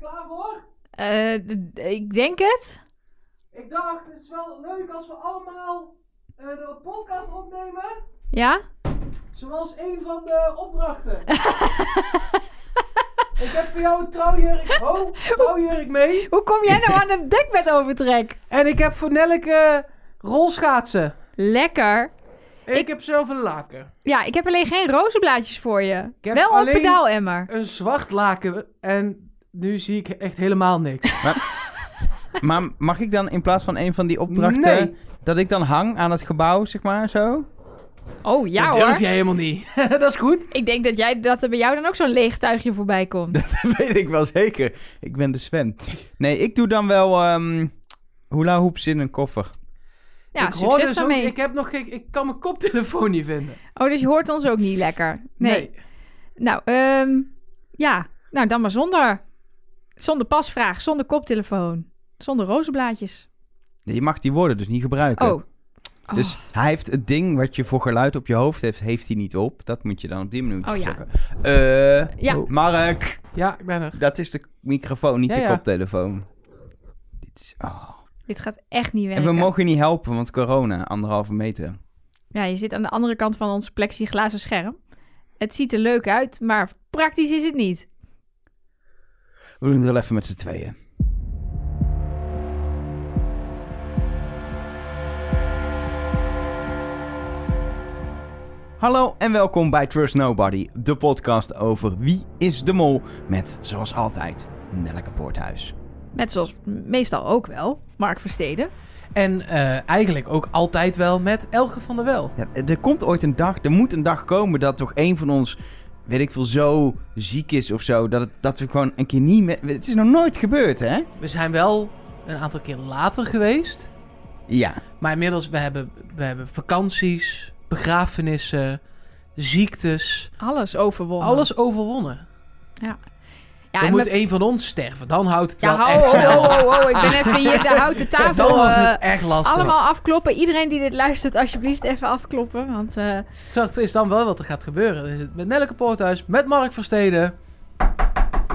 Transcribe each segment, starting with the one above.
klaar voor? D- ik denk het. Ik dacht, het is wel leuk als we allemaal eh, de podcast opnemen. Ja? Zoals een van de opdrachten. ik heb voor jou een trouwjurk, ho, trouwjurk mee. Hoe kom jij nou aan een dekbed overtrek? En ik heb voor Nelleke rolschaatsen. Lekker. En ik, heb zelf een laken. Ja, ik heb alleen geen rozenblaadjes voor je. heb Wel een pedaalemmer. Een zwart laken en nu zie ik echt helemaal niks. Maar mag ik dan in plaats van een van die opdrachten... Nee. dat ik dan hang aan het gebouw, zeg maar, zo? Oh ja dat hoor. durf jij helemaal niet. dat is goed. Ik denk dat, jij, dat er bij jou dan ook zo'n leeg tuigje voorbij komt. Dat weet ik wel zeker. Ik ben de Sven. Nee, ik doe dan wel ehm hula hoops in een koffer. Ja, ik hoor succes dus ook, ik heb nog geen, ik kan mijn koptelefoon niet vinden. Oh, dus je hoort ons ook niet lekker. Nee. Nou, ehm, ja. Nou, dan maar zonder. Zonder pasvraag, zonder koptelefoon. Zonder rozenblaadjes. Nee, Je mag die woorden dus niet gebruiken. Oh. Oh. Dus hij heeft het ding wat je voor geluid op je hoofd heeft, heeft hij niet op. Dat moet je dan op die manier Oh, ja. zeggen. Eh, Ja. Mark, Ja, ik ben er. dat is de microfoon, niet Ja, de ja. koptelefoon. Dit is, oh. Dit gaat echt niet En werken. we mogen je niet helpen, want corona, anderhalve meter. Ja, je zit aan de andere kant van ons plexiglazen scherm. Het ziet er leuk uit, maar praktisch is het niet. We doen het wel even met z'n tweeën. Hallo en welkom bij Trust Nobody, de podcast over wie is de mol met, zoals altijd, Nelleke Poorthuis. Net zoals meestal ook wel, Mark Versteden. En eh, eigenlijk ook altijd wel met Elge van der Wel. Ja, er komt ooit een dag, er moet een dag komen dat toch een van ons, weet ik veel, zo ziek is of zo, dat, het, dat we gewoon een keer niet meer... Het is nog nooit gebeurd, hè? We zijn wel een aantal keer later geweest. Ja. Maar inmiddels, we hebben, we hebben vakanties, begrafenissen, ziektes. Alles overwonnen. Alles overwonnen. Ja, Dan en moet één van ons sterven. Dan houdt het Ja, wel hou, echt oh, snel. oh, oh, oh, ik ben even hier de houten Dan tafel. wordt eh, het echt lastig. allemaal afkloppen. Iedereen die dit luistert, alsjeblieft even afkloppen. Want eh, Dat is dan wel wat er gaat gebeuren. Dan is het met Nelleke Poorthuis, met Mark Versteden.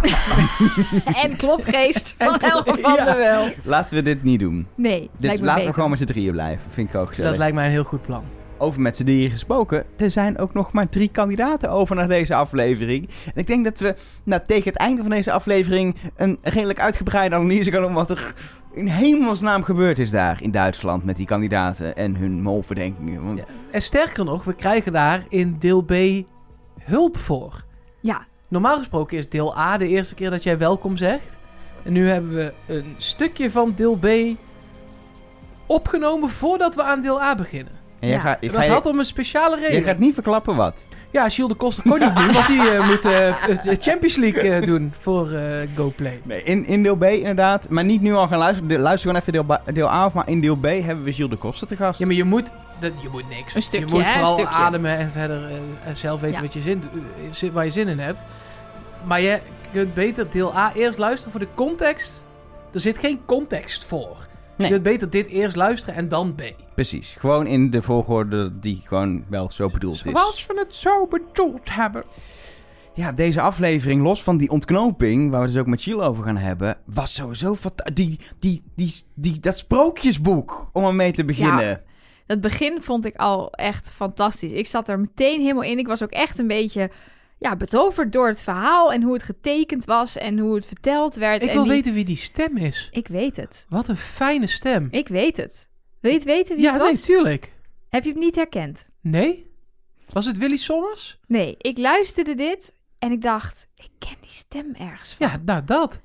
en klopgeest van Elke van ja. der Wel. Laten we dit niet doen. Nee, Dit, lijkt me laten beter. we gewoon met z'n drieën blijven. Vind ik ook gezellig. Dat lijkt mij een heel goed plan. Over met z'n drieën gesproken. Er zijn ook nog maar drie kandidaten over naar deze aflevering. En ik denk dat we nou, tegen het einde van deze aflevering... een redelijk uitgebreide analyse gaan doen... wat er in hemelsnaam gebeurd is daar in Duitsland... met die kandidaten en hun molverdenkingen. Want Ja. En sterker nog, we krijgen daar in deel B hulp voor. Ja, Normaal gesproken is deel A de eerste keer dat jij welkom zegt. En nu hebben we een stukje van deel B opgenomen voordat we aan deel A beginnen. En jij, Ja. gaat, En ik dat ga, had om een speciale je, reden. jij gaat niet verklappen wat. Ja, Gilles de Koster kon niet nu, want die eh, moet eh, de Champions League eh, doen voor eh GoPlay. Nee, in, in deel B inderdaad. Maar niet nu al gaan luisteren. De- Luister gewoon even deel, deel A af. Maar in deel B hebben we Gilles de Koster te gast. Ja, maar je moet, dat, je moet niks. Een stukje, je moet vooral stukje. ademen en verder eh, en zelf weten Ja. wat je zin, eh, zin- waar je zin in hebt. Maar je kunt beter deel A eerst luisteren voor de context. Er zit geen context voor. Nee. Je kunt beter dit eerst luisteren en dan B. Precies. Gewoon in de volgorde die gewoon wel zo bedoeld is. Zoals we het zo bedoeld hebben. Ja, deze aflevering, los van die ontknoping, waar we het dus ook met Chill over gaan hebben, was sowieso fanta- die, die, die, die, dat sprookjesboek om ermee te beginnen. het begin vond ik al echt fantastisch. Ik zat er meteen helemaal in. Ik was ook echt een beetje ja, betoverd door het verhaal en hoe het getekend was en hoe het verteld werd. Ik en wil die- weten wie die stem is. Ik weet het. Wat een fijne stem. Ik weet het. Wil je het weten wie ja, het nee, was? tuurlijk. Heb je het niet herkend? Nee? Was het Willy Sommers? Nee, ik luisterde dit en ik dacht, ik ken die stem ergens van. Ja, nou dat.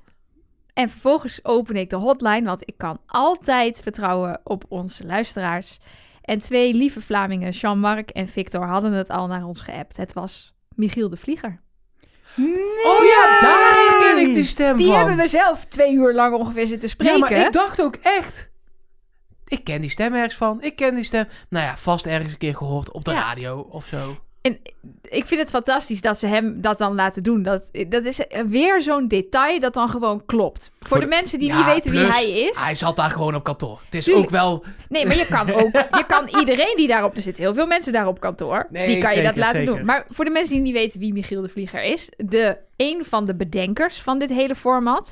En vervolgens open ik de hotline, want ik kan altijd vertrouwen op onze luisteraars. En twee lieve Vlamingen, Jean-Marc en Victor, hadden het al naar ons geappt. Het was Michiel de Vlieger. Oh ja, daar herken ik die stem Die van. hebben we zelf twee uur lang ongeveer zitten spreken. Ja, maar ik dacht ook echt... Ik ken die stem ergens van. Ik ken die stem... Nou ja, vast ergens een keer gehoord op de Ja. radio of zo. En ik vind het fantastisch dat ze hem dat dan laten doen. Dat, dat is weer zo'n detail dat dan gewoon klopt. Voor, de, de- mensen die Ja, niet weten wie hij is. Hij zat daar gewoon op kantoor. Het is Tuurlijk. ook wel... Nee, maar je kan ook, je kan iedereen die daarop, er zitten heel veel mensen daar op kantoor, Nee, die kan je dat laten zeker. doen. Maar voor de mensen die niet weten wie Michiel de Vlieger is, de een van de bedenkers van dit hele format.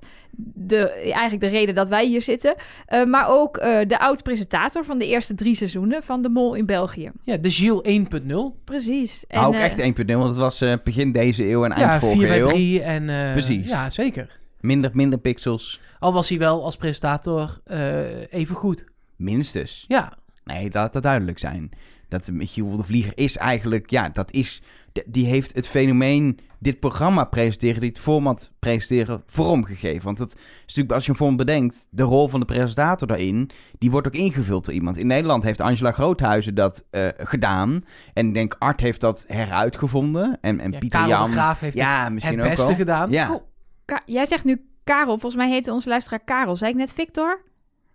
De, eigenlijk de reden dat wij hier zitten. Eh, maar ook eh, de oud-presentator van de eerste drie seizoenen van De Mol in België. Ja, de Gilles 1.0. Precies. En, Maar ook eh, echt 1.0, want het was eh, begin deze eeuw en eind Ja, 4 vorige bij eeuw. 3 en... eh, Precies. Ja, zeker. Minder, minder pixels, Al was hij wel als presentator eh, even goed. minstens. Ja, Nee, laat dat duidelijk zijn. Dat Michiel de Vlieger is eigenlijk, ja, dat is, die heeft het fenomeen dit programma presenteren, dit format presenteren, vormgegeven. Want het is natuurlijk, als je een vorm bedenkt, de rol van de presentator daarin, die wordt ook ingevuld door iemand. In Nederland heeft Angela Groothuizen dat eh, gedaan. En ik denk, Art heeft dat heruitgevonden. En, en ja Pieter Karel Jan. de Graaf heeft ja, het, misschien het ook beste wel. gedaan. Ja. Oh, Ka- jij zegt nu Karel. Volgens mij heette onze luisteraar Karel. Zei ik net Victor?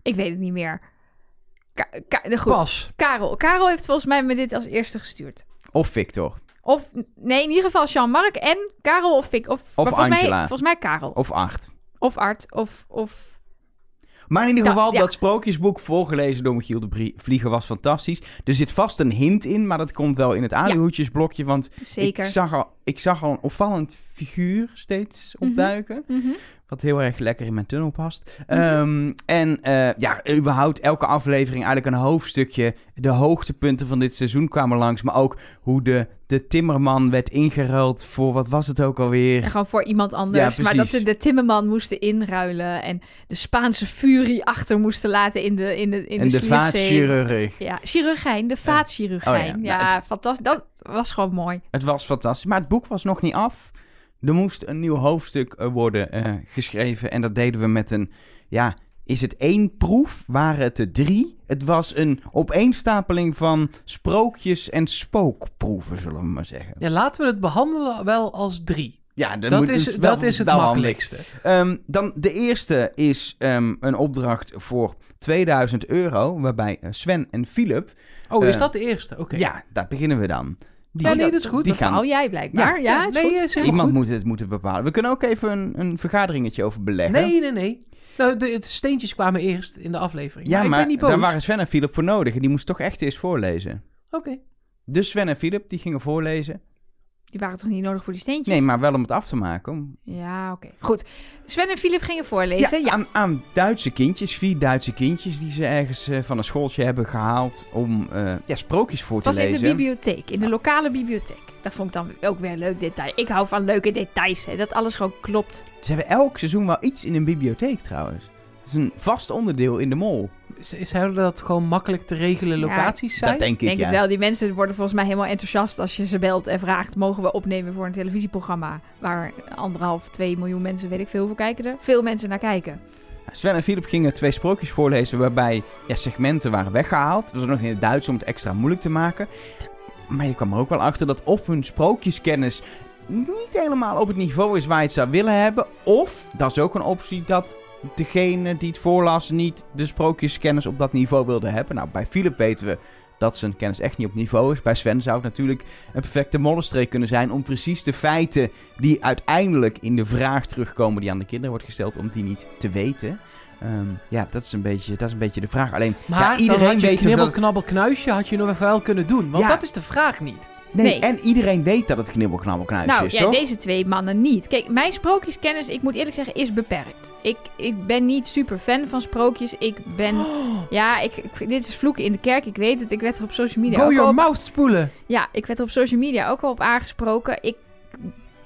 Ik weet het niet meer. Ka Ka- de- goed. Pas. Karel. Karel heeft volgens mij me dit als eerste gestuurd. Of Victor. Of, nee, in ieder geval Jean-Marc en Karel of Vic. Of, maar volgens Mij, Angela. volgens mij Karel. Of, Of Art. Art. Of, of... Maar in ieder geval, ja. dat sprookjesboek voorgelezen door Michiel de Brie- Vlieger was fantastisch. Er zit vast een hint in, maar dat komt wel in het aluhoedjesblokje. Want Zeker. ik zag, al, ik zag al een opvallend figuur steeds Mhm. opduiken. Mhm. Wat heel erg lekker in mijn tunnel past. Mhm. Ehm, en eh, ja, überhaupt elke aflevering eigenlijk een hoofdstukje. De hoogtepunten van dit seizoen kwamen langs. Maar ook hoe de, de timmerman werd ingeruild voor, wat was het ook alweer? En gewoon voor iemand anders. Ja, maar dat ze de timmerman moesten inruilen. En de Spaanse furie achter moesten laten in de in de in en de vaatchirurg. Ja, chirurgijn, de vaatchirurgijn. Oh ja, ja, nou, het- fantastisch. Dat was gewoon mooi. Het was fantastisch. Maar het boek was nog niet af. Er moest een nieuw hoofdstuk eh, worden eh, geschreven. En dat deden we met een. Ja, is het één proef? Waren het er drie? Het was een opeenstapeling van sprookjes en spookproeven, zullen we maar zeggen. Ja, laten we het behandelen wel als drie. Ja, dat, moet is, dus wel- dat is het makkelijkste. Ehm, dan de eerste is ehm, een opdracht voor 2000 euro. Waarbij eh, Sven en Philip. Oh, is dat de eerste? Oké. Ja, daar beginnen we dan. Die Ja, nee, dat is goed. Die gaan hou jij blijkbaar. Ja, Ja, is nee, goed. is helemaal Iemand goed. moet het moeten bepalen. We kunnen ook even een, een vergaderingetje over beleggen. Nee, nee, nee. Nou, de, de steentjes kwamen eerst in de aflevering. ja, maar, maar ik ben niet boos. daar waren Sven en Philip voor nodig. En die moest toch echt eerst voorlezen. Oké. Dus Sven en Philip, die gingen voorlezen. Die waren toch niet nodig voor die steentjes? Nee, maar wel om het af te maken. Om- Ja, oké. Goed. Sven en Philip gingen voorlezen. Ja, Aan, aan Duitse kindjes, vier Duitse kindjes... die ze ergens eh, van een schooltje hebben gehaald... om eh, ja, sprookjes voor Het te was in lezen. de bibliotheek, in de lokale bibliotheek. Dat vond ik dan ook weer een leuk detail. Ik hou van leuke details, hè, dat alles gewoon klopt. Ze hebben elk seizoen wel iets in een bibliotheek trouwens. Het is een vast onderdeel in de mol. Zouden dat gewoon makkelijk te regelen locaties zijn? Dat denk Ik ik, denk ja. het wel. Die mensen worden volgens mij helemaal enthousiast als je ze belt en vraagt... mogen we opnemen voor een televisieprogramma... waar anderhalf, twee miljoen mensen, weet ik veel hoeveel kijken er... veel mensen naar kijken. Sven en Philip gingen twee sprookjes voorlezen waarbij ja, segmenten waren weggehaald. Dat was nog in het Duits om het extra moeilijk te maken. Maar je kwam er ook wel achter dat of hun sprookjeskennis niet helemaal op het niveau is waar je het zou willen hebben. Of, dat is ook een optie, dat degene die het voorlas niet de sprookjeskennis op dat niveau wilde hebben. Nou, bij Philip weten we dat zijn kennis echt niet op niveau is. Bij Sven zou het natuurlijk een perfecte mollenstreek kunnen zijn om precies de feiten die uiteindelijk in de vraag terugkomen die aan de kinderen wordt gesteld, om die niet te weten. Ehm, ja, dat is, een beetje, dat is een beetje de vraag. Alleen, Maar ja, dan iedereen had je weet knibbel, dat... knabbel, knuisje had je nog wel kunnen doen. Want Ja. dat is de vraag niet. Nee, Nee. en iedereen weet dat het knibbel, knabbel, knuisje nou, is, ja, toch? deze twee mannen niet. Kijk, mijn sprookjeskennis, ik moet eerlijk zeggen, is beperkt. Ik, ik ben niet super fan van sprookjes. Ik ben... Ja, ik, ik- dit is vloeken in de kerk, ik weet het. Ik werd er op social media Go ook your al op mouth spoelen. Ja, ik werd er op social media ook al op aangesproken. Ik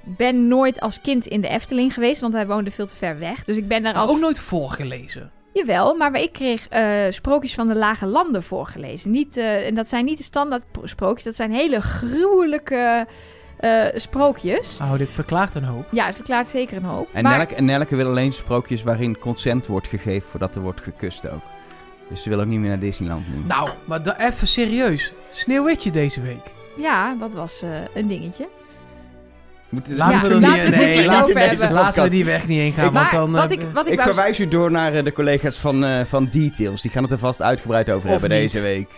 ben nooit als kind in de Efteling geweest, want wij woonden veel te ver weg. Dus ik ben daar Maar als... ook nooit voorgelezen. Jawel, maar ik kreeg eh, sprookjes van de Lage Landen voorgelezen. Niet, eh, en dat zijn niet de standaard pro- sprookjes, dat zijn hele gruwelijke eh, sprookjes. Oh, dit verklaart een hoop. Ja, het verklaart zeker een hoop. En, maar Nelke, en Nelke wil alleen sprookjes waarin consent wordt gegeven voordat er wordt gekust ook. Dus ze wil ook niet meer naar Disneyland nu. Nou, maar even serieus. Sneeuwwitje deze week. ja, dat was eh, een dingetje. Laten Ja, we laten niet, we nee, laten, deze we die weg niet heen gaan. maar want dan, wat, eh, ik, wat ik, Ik wou verwijs u door naar eh, de collega's van, eh, van Details. Die gaan het er vast uitgebreid over Of hebben niet. deze week.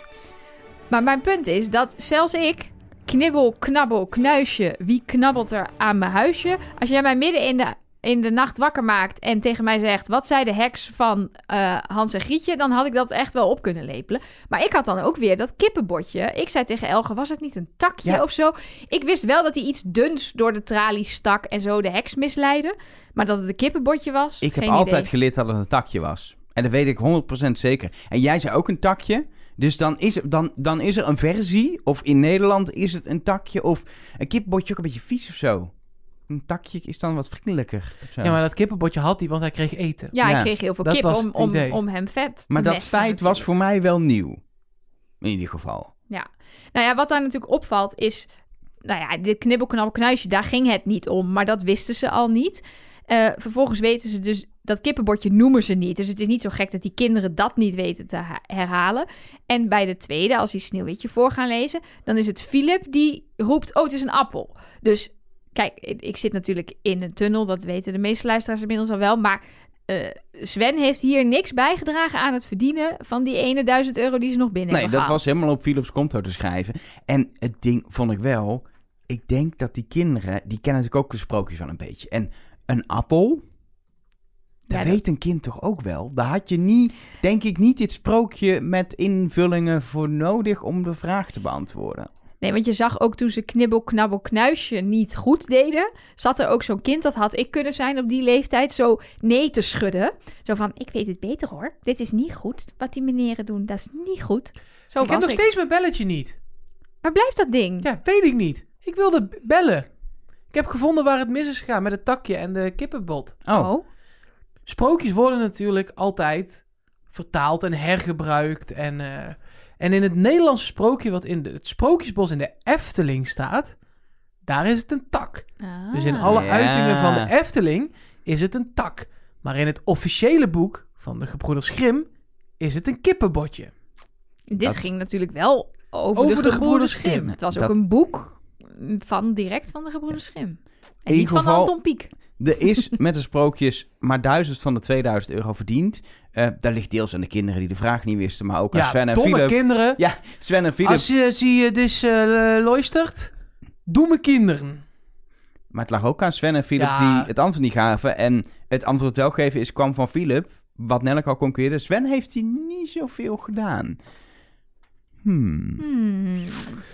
Maar mijn punt is dat zelfs ik, knibbel, knabbel, knuisje, wie knabbelt er aan mijn huisje? Als jij mij midden in de in de nacht wakker maakt en tegen mij zegt: Wat zei de heks van eh, Hans en Grietje? Dan had ik dat echt wel op kunnen lepelen. Maar ik had dan ook weer dat kippenbotje. Ik zei tegen Elge: Was het niet een takje Ja. of zo? Ik wist wel dat hij iets duns door de tralies stak en zo de heks misleidde. Maar dat het een kippenbotje was. Ik heb altijd geleerd dat het een takje was. En dat weet ik 100% zeker. En jij zei ook een takje. Dus dan is, er, dan, dan is er een versie. Of in Nederland is het een takje. Of een kipbotje ook een beetje vies of zo. Een takje is dan wat vriendelijker. Ja, maar dat kippenbotje had hij, want hij kreeg eten. Ja, Ja, ik kreeg heel veel dat kip was om, om, om hem vet te Maar dat feit was voor mij wel nieuw. In ieder geval. Nou ja, wat daar natuurlijk opvalt is... Nou ja, dit knibbelknabbelknuisje, daar ging het niet om. Maar dat wisten ze al niet. Eh, vervolgens weten ze dus... Dat kippenbordje noemen ze niet. Dus het is niet zo gek dat die kinderen dat niet weten te ha- herhalen. En bij de tweede, als die Sneeuwwitje voor gaan lezen... dan is het Philip die roept... Oh, het is een appel. Dus kijk, ik, zit natuurlijk in een tunnel. Dat weten de meeste luisteraars inmiddels al wel. Maar eh, Sven heeft hier niks bijgedragen aan het verdienen... van die ene duizend euro die ze nog binnen Nee, dat gehaald. was helemaal op Philips konto te schrijven. En het ding vond ik wel... Ik denk dat die kinderen... Die kennen natuurlijk ook de sprookjes wel een beetje. En een appel... Dat Ja, weet dat- een kind toch ook wel? Daar had je niet, denk ik, niet dit sprookje met invullingen voor nodig om de vraag te beantwoorden. Nee, want je zag ook toen ze knibbel, knabbel, knuisje niet goed deden, zat er ook zo'n kind, dat had ik kunnen zijn op die leeftijd, zo nee te schudden. Zo van, ik weet het beter hoor. Dit is niet goed. Wat die meneren doen, dat is niet goed. Zo ik heb nog ik. steeds mijn belletje niet. Waar blijft dat ding? Ja, weet ik niet. Ik wilde bellen. Ik heb gevonden waar het mis is gegaan met het takje en de kippenbot. Oh, Sprookjes worden natuurlijk altijd vertaald en hergebruikt. En, eh, en in het Nederlandse sprookje wat in de, het Sprookjesbos in de Efteling staat, daar is het een tak. Dus in Ah. alle Ja. uitingen van de Efteling is het een tak. Maar in het officiële boek van de gebroeders Grimm is het een kippenbotje. Dit Dat- ging natuurlijk wel over, Over de, de gebroeders. Het was Dat- ook een boek van direct van de gebroeders Grimm. En In niet van Anton Pieck. er is met de sprookjes maar 1000 van de 2000 euro verdiend. Eh daar ligt deels aan de kinderen die de vraag niet wisten, maar ook aan Ja, Sven en Philip. kinderen. Ja, Sven en Philip. Als je, zie je dus luistert, domme kinderen. Maar het lag ook aan Sven en Philip Ja. die het antwoord niet gaven. En het antwoord wel geven is, kwam van Philip. Wat Nelleke al concludeerde. Sven heeft hij niet zoveel gedaan. Hmm. Hmm.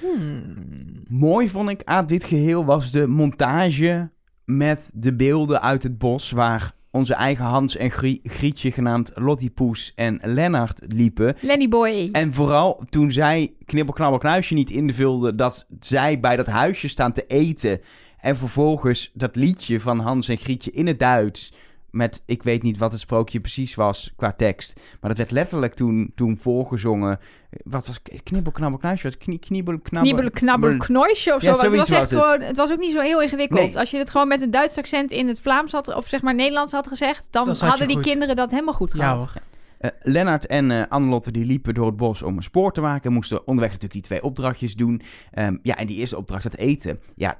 Hmm. Mooi vond ik aan dit geheel was de montage met de beelden uit het bos waar onze eigen Hans en Grie- Grietje genaamd Lottie Poes en Lennart liepen. Lenny Boy. En vooral toen zij Knibbel Knabbel Knuisje niet invulde dat zij bij dat huisje staan te eten en vervolgens dat liedje van Hans en Grietje in het Duits met ik weet niet wat het sprookje precies was qua tekst, maar dat werd letterlijk toen, toen voorgezongen. Wat was Knibbel Knabbel Knuisje? Wat knie, knibbel Knabbel knoisje of Ja, zo. het, was echt was gewoon, het was ook niet zo heel ingewikkeld. Nee. Als je het gewoon met een Duits accent in het Vlaams had, of zeg maar Nederlands had gezegd, dan hadden die goed. kinderen dat helemaal goed Ja gehad. hoor. Eh, Lennart en eh Annelotte die liepen door het bos om een spoor te maken. Moesten onderweg natuurlijk die twee opdrachtjes doen. Ehm, ja, en die eerste opdracht, het eten. Ja,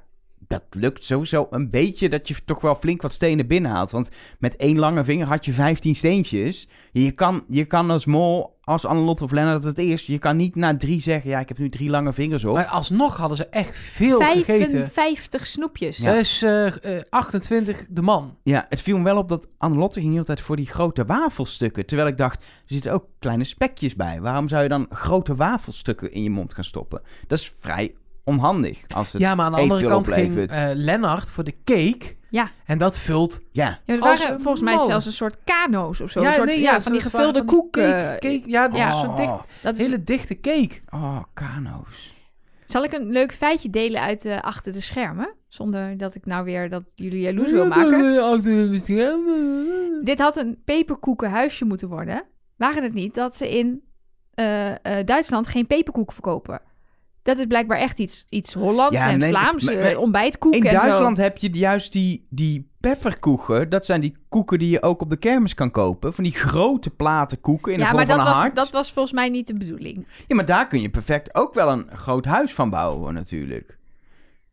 dat lukt sowieso een beetje dat je toch wel flink wat stenen binnenhaalt. Want met één lange vinger had je 15 steentjes. Je kan, je kan als mol, als Annelotte of Lennart het eerst, je kan niet na drie zeggen, ja, ik heb nu drie lange vingers op. Maar alsnog hadden ze echt veel gegeten. 55 snoepjes. Ja. Dat is eh, eh, 28 de man. Ja, het viel me wel op dat Annelotte ging heel tijd voor die grote wafelstukken. Terwijl ik dacht, er zitten ook kleine spekjes bij. Waarom zou je dan grote wafelstukken in je mond gaan stoppen? Dat is vrij onhandig als het Ja, maar aan de andere kant ging oplevert. eh Lennart voor de cake. Ja. En dat vult... ja, Ja, er waren een volgens mij man. zelfs een soort kano's of zo. een soort, nee, ja, van die gevulde koek. Cake, cake, ja, dat ja. is zo dicht. dat is, Hele dichte cake. Oh, kano's. Zal ik een leuk feitje delen uit eh, achter de schermen? Zonder dat ik nou weer dat jullie jaloers wil maken. Dit had een peperkoekenhuisje moeten worden. Waren het niet dat ze in eh, eh, Duitsland geen peperkoek verkopen? Dat is blijkbaar echt iets, iets Hollands Ja, en nee, Vlaams. eh, maar ontbijtkoek In en Duitsland heb je juist die, die pepperkoeken. Dat zijn die koeken die je ook op de kermis kan kopen. Van die grote platen koeken in de Ja, vorm maar van een was, hart. dat was volgens mij niet de bedoeling. Ja, maar daar kun je perfect ook wel een groot huis van bouwen natuurlijk.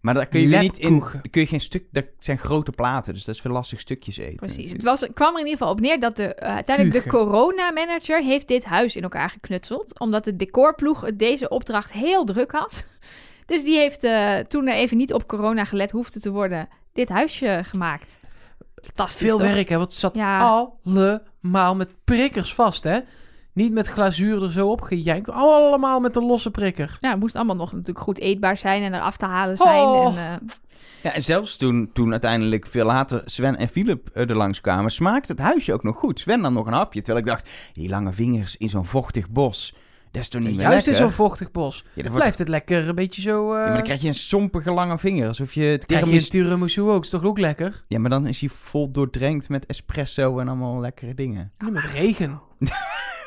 Maar daar kun je weer niet in... Kun je geen stuk... Dat zijn grote platen, dus dat is veel lastig stukjes eten. Precies. Het was, het kwam er in ieder geval op neer dat de, eh, uiteindelijk de corona-manager heeft dit huis in elkaar geknutseld. Omdat de decorploeg deze opdracht heel druk had. Dus die heeft, eh, toen er even niet op corona gelet hoefde te worden, dit huisje gemaakt. Fantastisch, Veel toch? werk, hè? Want het zat Ja. allemaal met prikkers vast, hè? Niet met glazuur er zo opgejankt. Allemaal met een losse prikker. Ja, het moest allemaal nog natuurlijk goed eetbaar zijn en eraf te halen zijn. Oh. En, eh, Ja, en zelfs toen, toen uiteindelijk veel later Sven en Philip eh, er langs kwamen, smaakte het huisje ook nog goed. Sven nam nog een hapje, terwijl ik dacht, die lange vingers in zo'n vochtig bos, dat is toch niet meer Juist in zo'n vochtig bos. ja, dan Blijft het lekker een beetje zo... eh Ja, maar dan krijg je een sompige lange vinger, alsof je... Het krijg je tiramisu- een tiramisu ook. Is toch ook lekker? Ja, maar dan is hij vol doordrenkt met espresso en allemaal lekkere dingen. Met regen.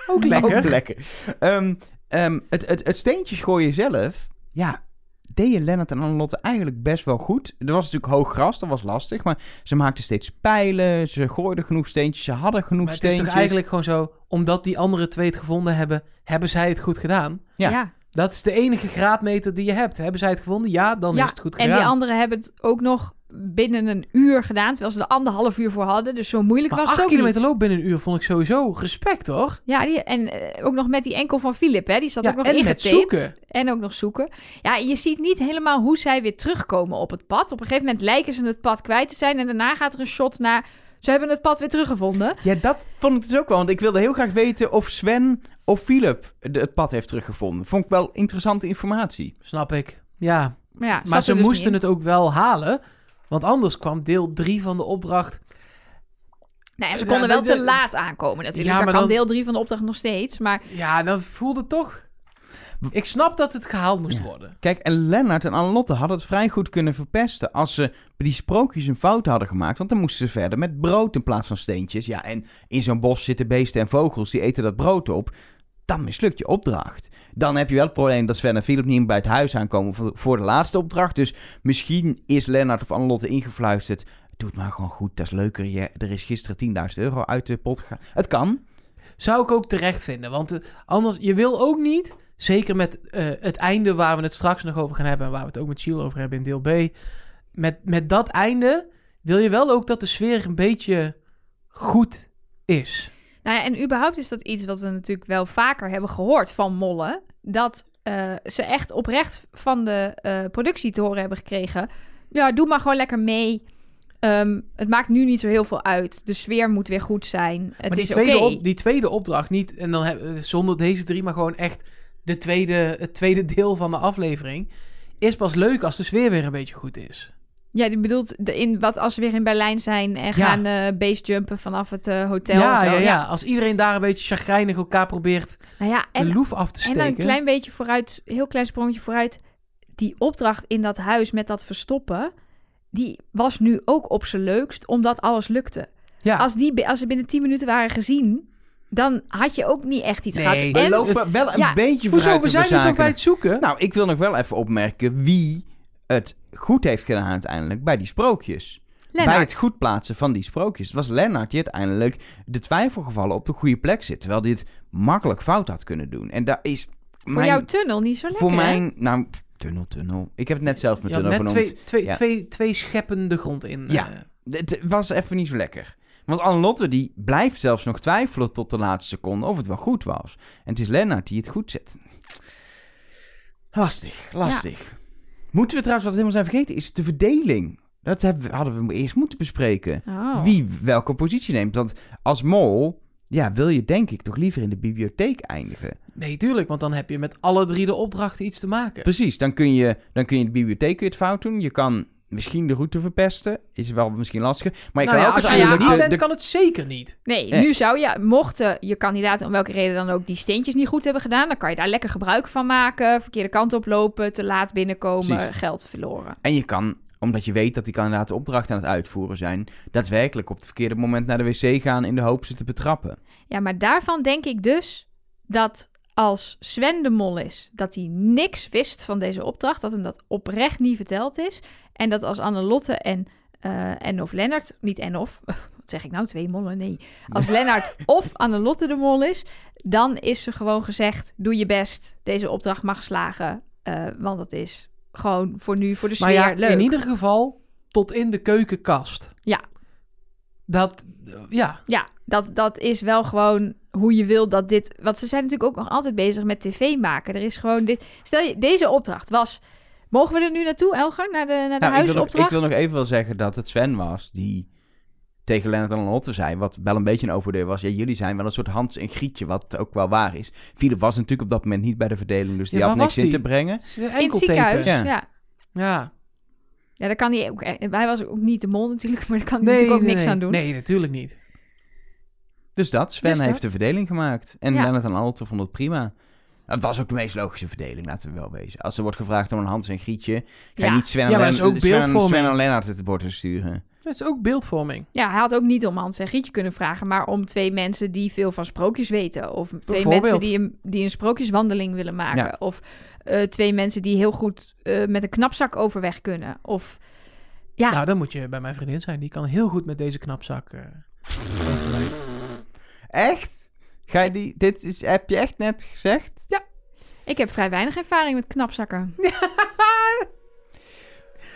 ook lekker. Ook lekker. Ehm, ehm, het, het, het steentje gooien zelf, ja, deden Lennart en Annelotte eigenlijk best wel goed. Er was natuurlijk hoog gras, dat was lastig, maar ze maakten steeds pijlen, ze gooiden genoeg steentjes, ze hadden genoeg Maar het is steentjes. toch eigenlijk gewoon zo... Omdat die andere twee het gevonden hebben... Hebben zij het goed gedaan? Ja. ja. Dat is de enige graadmeter die je hebt. Hebben zij het gevonden? Ja, dan Ja, is het goed En gedaan. die anderen hebben het ook nog binnen een uur gedaan, terwijl ze er anderhalf uur voor hadden. Dus zo moeilijk maar was het acht ook kilometer loop binnen een uur vond ik sowieso respect, hoor. Ja, die, en eh, ook nog met die enkel van Philip, hè? Die zat Ja, ook nog en met ingetaped. zoeken. En ook nog zoeken. Ja, je ziet niet helemaal hoe zij weer terugkomen op het pad. Op een gegeven moment lijken ze het pad kwijt te zijn. En daarna gaat er een shot naar... Ze hebben het pad weer teruggevonden. Ja, dat vond ik dus ook wel, want ik wilde heel graag weten of Sven of Philip het pad heeft teruggevonden. Vond ik wel interessante informatie. Snap ik. Ja, Maar, ja, maar zat ze dus moesten het ook wel halen. Want anders kwam deel 3 van de opdracht. Nou ja, ze Ja, konden wel de- de- te laat aankomen natuurlijk. Ja, Daar maar dan- deel 3 van de opdracht nog steeds. Maar Ja, dan voelde het toch... Ik snap dat het gehaald moest Ja. worden. Kijk, en Lennart en Annelotte hadden het vrij goed kunnen verpesten als ze bij die sprookjes een fout hadden gemaakt. Want dan moesten ze verder met brood in plaats van steentjes. Ja, en in zo'n bos zitten beesten en vogels, die eten dat brood op. Dan mislukt je opdracht. Dan heb je wel het probleem dat Sven en Philip niet meer bij het huis aankomen voor- voor de laatste opdracht. Dus misschien is Lennart of Annelotte ingefluisterd. Doe het maar gewoon goed, dat is leuker. Je, er is gisteren 10.000 euro uit de pot gegaan. Het kan. Zou ik ook terecht vinden. Want eh, anders, je wil ook niet... Zeker met eh, het einde waar we het straks nog over gaan hebben... en waar we het ook met Chiel over hebben in deel B... Met, met dat einde wil je wel ook dat de sfeer een beetje goed is. Nou ja, en überhaupt is dat iets wat we natuurlijk wel vaker hebben gehoord van mollen. Dat eh, ze echt oprecht van de eh, productie te horen hebben gekregen. Ja, doe maar gewoon lekker mee. Ehm, het maakt nu niet zo heel veel uit. De sfeer moet weer goed zijn. Het maar die is tweede, op, die tweede opdracht niet... en dan heb- zonder deze drie, maar gewoon echt... De tweede, het tweede deel van de aflevering... is pas leuk als de sfeer weer een beetje goed is. Ja, je bedoelt de, in, wat als we weer in Berlijn zijn en Ja. gaan eh basejumpen vanaf het eh, hotel. Ja, en zo. ja, ja, Als iedereen daar een beetje chagrijnig elkaar probeert... Nou ja, de en, loef af te en steken... dan een klein beetje vooruit, heel klein sprongetje vooruit. Die opdracht in dat huis met dat verstoppen, die was nu ook op zijn leukst, omdat alles lukte. ja. Als, die, als ze binnen 10 minuten waren gezien, dan had je ook niet echt iets Nee, gehad. We En, lopen wel een ja, beetje Hoezo? vooruit We zijn nu toch bij het zoeken? Nou, ik wil nog wel even opmerken wie het goed heeft gedaan uiteindelijk bij die sprookjes. Bij het goed plaatsen van die sprookjes. Het was Lennart die uiteindelijk de twijfelgevallen op de goede plek zit. Terwijl hij het makkelijk fout had kunnen doen. En daar is voor mijn, jouw tunnel niet zo lekker, voor hè? mijn... Nou, tunnel, tunnel. Ik heb het net zelf mijn Ja, tunnel net genoemd. twee, twee, Ja. twee, twee scheppen de grond in. Ja. eh. Het was even niet zo lekker. Want Annelotte die blijft zelfs nog twijfelen tot de laatste seconde of het wel goed was. En het is Lennart die het goed zet. Lastig, lastig. Moeten we trouwens, wat we helemaal zijn vergeten, is de verdeling. Dat hebben we, hadden we eerst moeten bespreken. Oh. Wie welke positie neemt. Want als mol, ja, wil je denk ik toch liever in de bibliotheek eindigen. Nee, tuurlijk, want dan heb je met alle drie de opdrachten iets te maken. Precies, dan kun je, dan kun je in de bibliotheek je het fout doen. Je kan misschien de route verpesten. Is wel misschien lastiger. Maar je nou kan ja, ook als je niet bent, de- kan het zeker niet. Nee, Eh. nu zou je, mochten je kandidaten om welke reden dan ook die steentjes niet goed hebben gedaan, dan kan je daar lekker gebruik van maken, verkeerde kant op lopen, te laat binnenkomen, Precies. geld verloren. En je kan, omdat je weet dat die kandidaten opdrachten aan het uitvoeren zijn, daadwerkelijk op het verkeerde moment naar de wc gaan in de hoop ze te betrappen. Ja, maar daarvan denk ik dus dat als Sven de mol is, dat hij niks wist van deze opdracht, dat hem dat oprecht niet verteld is. En dat als Annelotte en, eh en of Lennart, niet en of, wat zeg ik nou, twee mollen, nee. Als Lennart of Annelotte de mol is, dan is er gewoon gezegd, doe je best, deze opdracht mag slagen, eh, want dat is gewoon voor nu, voor de Maar sfeer, ja, leuk. in ieder geval tot in de keukenkast. Ja. Dat, ja. Ja, dat, dat is wel gewoon hoe je wil dat dit... Want ze zijn natuurlijk ook nog altijd bezig met tv maken. Er is gewoon dit... Stel je, deze opdracht was... Mogen we er nu naartoe, Elger? Naar de, naar de Nou, ik, wil nog, huisopdracht? ik wil nog even wel zeggen dat het Sven was die tegen Lennart en Lotte zei, wat wel een beetje een overdeur was. Ja, jullie zijn wel een soort Hans en Grietje, wat ook wel waar is. Philip was natuurlijk op dat moment niet bij de verdeling, dus die had niks in die? te brengen. In het ziekenhuis, Ja. ja. ja. Ja. daar kan hij ook... echt- Hij was ook niet de mol natuurlijk, maar daar kan hij Nee, natuurlijk ook nee, niks nee. aan doen. Nee, natuurlijk niet. Dus dat, Sven Dus heeft dat. de verdeling gemaakt. En Ja. Lennart en Lotte vonden het prima. Het was ook de meest logische verdeling, laten we wel wezen. Als er wordt gevraagd om een Hans en Grietje, ga je Ja. niet Sven en, Ja, maar dat is Len- ook Sven, beeldvorming. Sven en Lennart het bord te sturen. Dat is ook beeldvorming. Ja, hij had ook niet om Hans en Grietje kunnen vragen, maar om twee mensen die veel van sprookjes weten. Of twee mensen die een, die een sprookjeswandeling willen maken. Ja. Of eh, twee mensen die heel goed eh, met een knapzak overweg kunnen. Of ja, Nou, dan moet je bij mijn vriendin zijn. Die kan heel goed met deze knapzak. eh, Echt? Ga je die, dit is, heb je echt net gezegd? ik heb vrij weinig ervaring met knapzakken.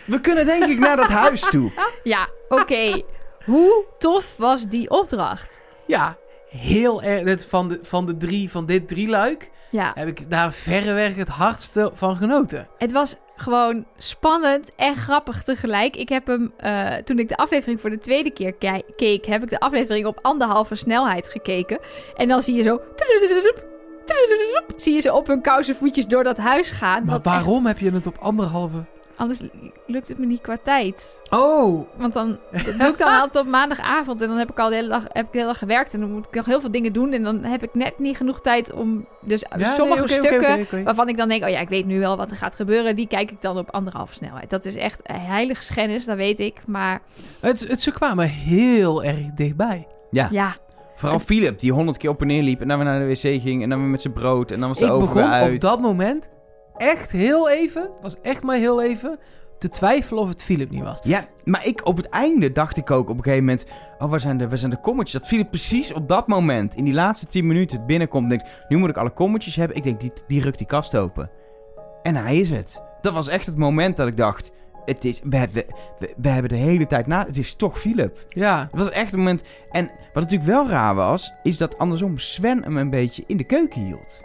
We kunnen denk ik naar dat huis toe. Ja, oké. Hoe tof was die opdracht? ja, heel erg. Van de, van de drie, van dit drieluik, Ja, heb ik daar verreweg het hardste van genoten. het was gewoon spannend en grappig tegelijk. Ik heb hem, eh, toen ik de aflevering voor de tweede keer keek, heb ik de aflevering op anderhalve snelheid gekeken. En dan zie je zo. Zie je ze op hun kousenvoetjes door dat huis gaan. Maar waarom heb je het op anderhalve... anders lukt het me niet qua tijd. Oh, Want dan dat doe ik dan altijd op maandagavond. En dan heb ik al de hele dag, heb ik de hele dag gewerkt. En dan moet ik nog heel veel dingen doen. En dan heb ik net niet genoeg tijd om. Dus Ja, sommige nee, stukken waarvan ik dan denk: oh ja, ik weet nu wel wat er gaat gebeuren. Die kijk ik dan op anderhalve snelheid. Dat is echt heilig schennis, dat weet ik. Maar Het, het, ze kwamen heel erg dichtbij. Ja, ja, vooral Philip die honderd keer op en neer liep en dan weer naar de wc ging en dan weer met zijn brood en dan was de Ik oven begon weer uit. op dat moment echt heel even, het was echt maar heel even, te twijfelen of het Philip niet was. Ja, maar ik op het einde dacht ik ook op een gegeven moment... Oh, waar zijn de, waar zijn de kommetjes? Dat Philip precies op dat moment, in die laatste 10 minuten, het binnenkomt en denkt... Nu moet ik alle kommetjes hebben. Ik denk, die, die rukt die kast open. En hij is het. Dat was echt het moment dat ik dacht... Het is, we, hebben, we, we hebben de hele tijd na... Het is toch Philip. Ja, Het was echt een moment... En wat natuurlijk wel raar was, is dat andersom Sven hem een beetje in de keuken hield.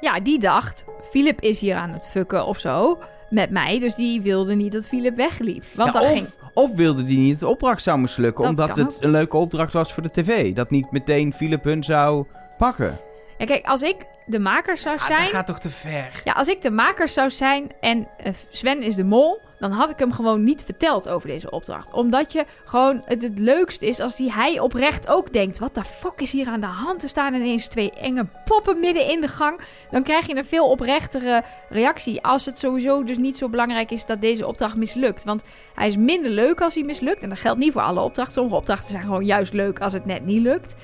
Ja, die dacht: Philip is hier aan het fucken of zo. Met mij. Dus die wilde niet dat Philip wegliep. Want Ja, of, ging. of wilde die niet de opdracht zou mislukken, Dat omdat het een leuke opdracht was voor de tv. Dat niet meteen Philip hun zou pakken. Ja, kijk, als ik de maker zou Ah, zijn. dat gaat toch te ver. Ja, als ik de maker zou zijn en eh, Sven is de mol, dan had ik hem gewoon niet verteld over deze opdracht. Omdat je gewoon het het leukst is als die hij oprecht ook denkt: wat de fuck is hier aan de hand? Er staan ineens twee enge poppen midden in de gang. Dan krijg je een veel oprechtere reactie. Als het sowieso dus niet zo belangrijk is dat deze opdracht mislukt. Want hij is minder leuk als hij mislukt. En dat geldt niet voor alle opdrachten. Sommige opdrachten zijn gewoon juist leuk als het net niet lukt.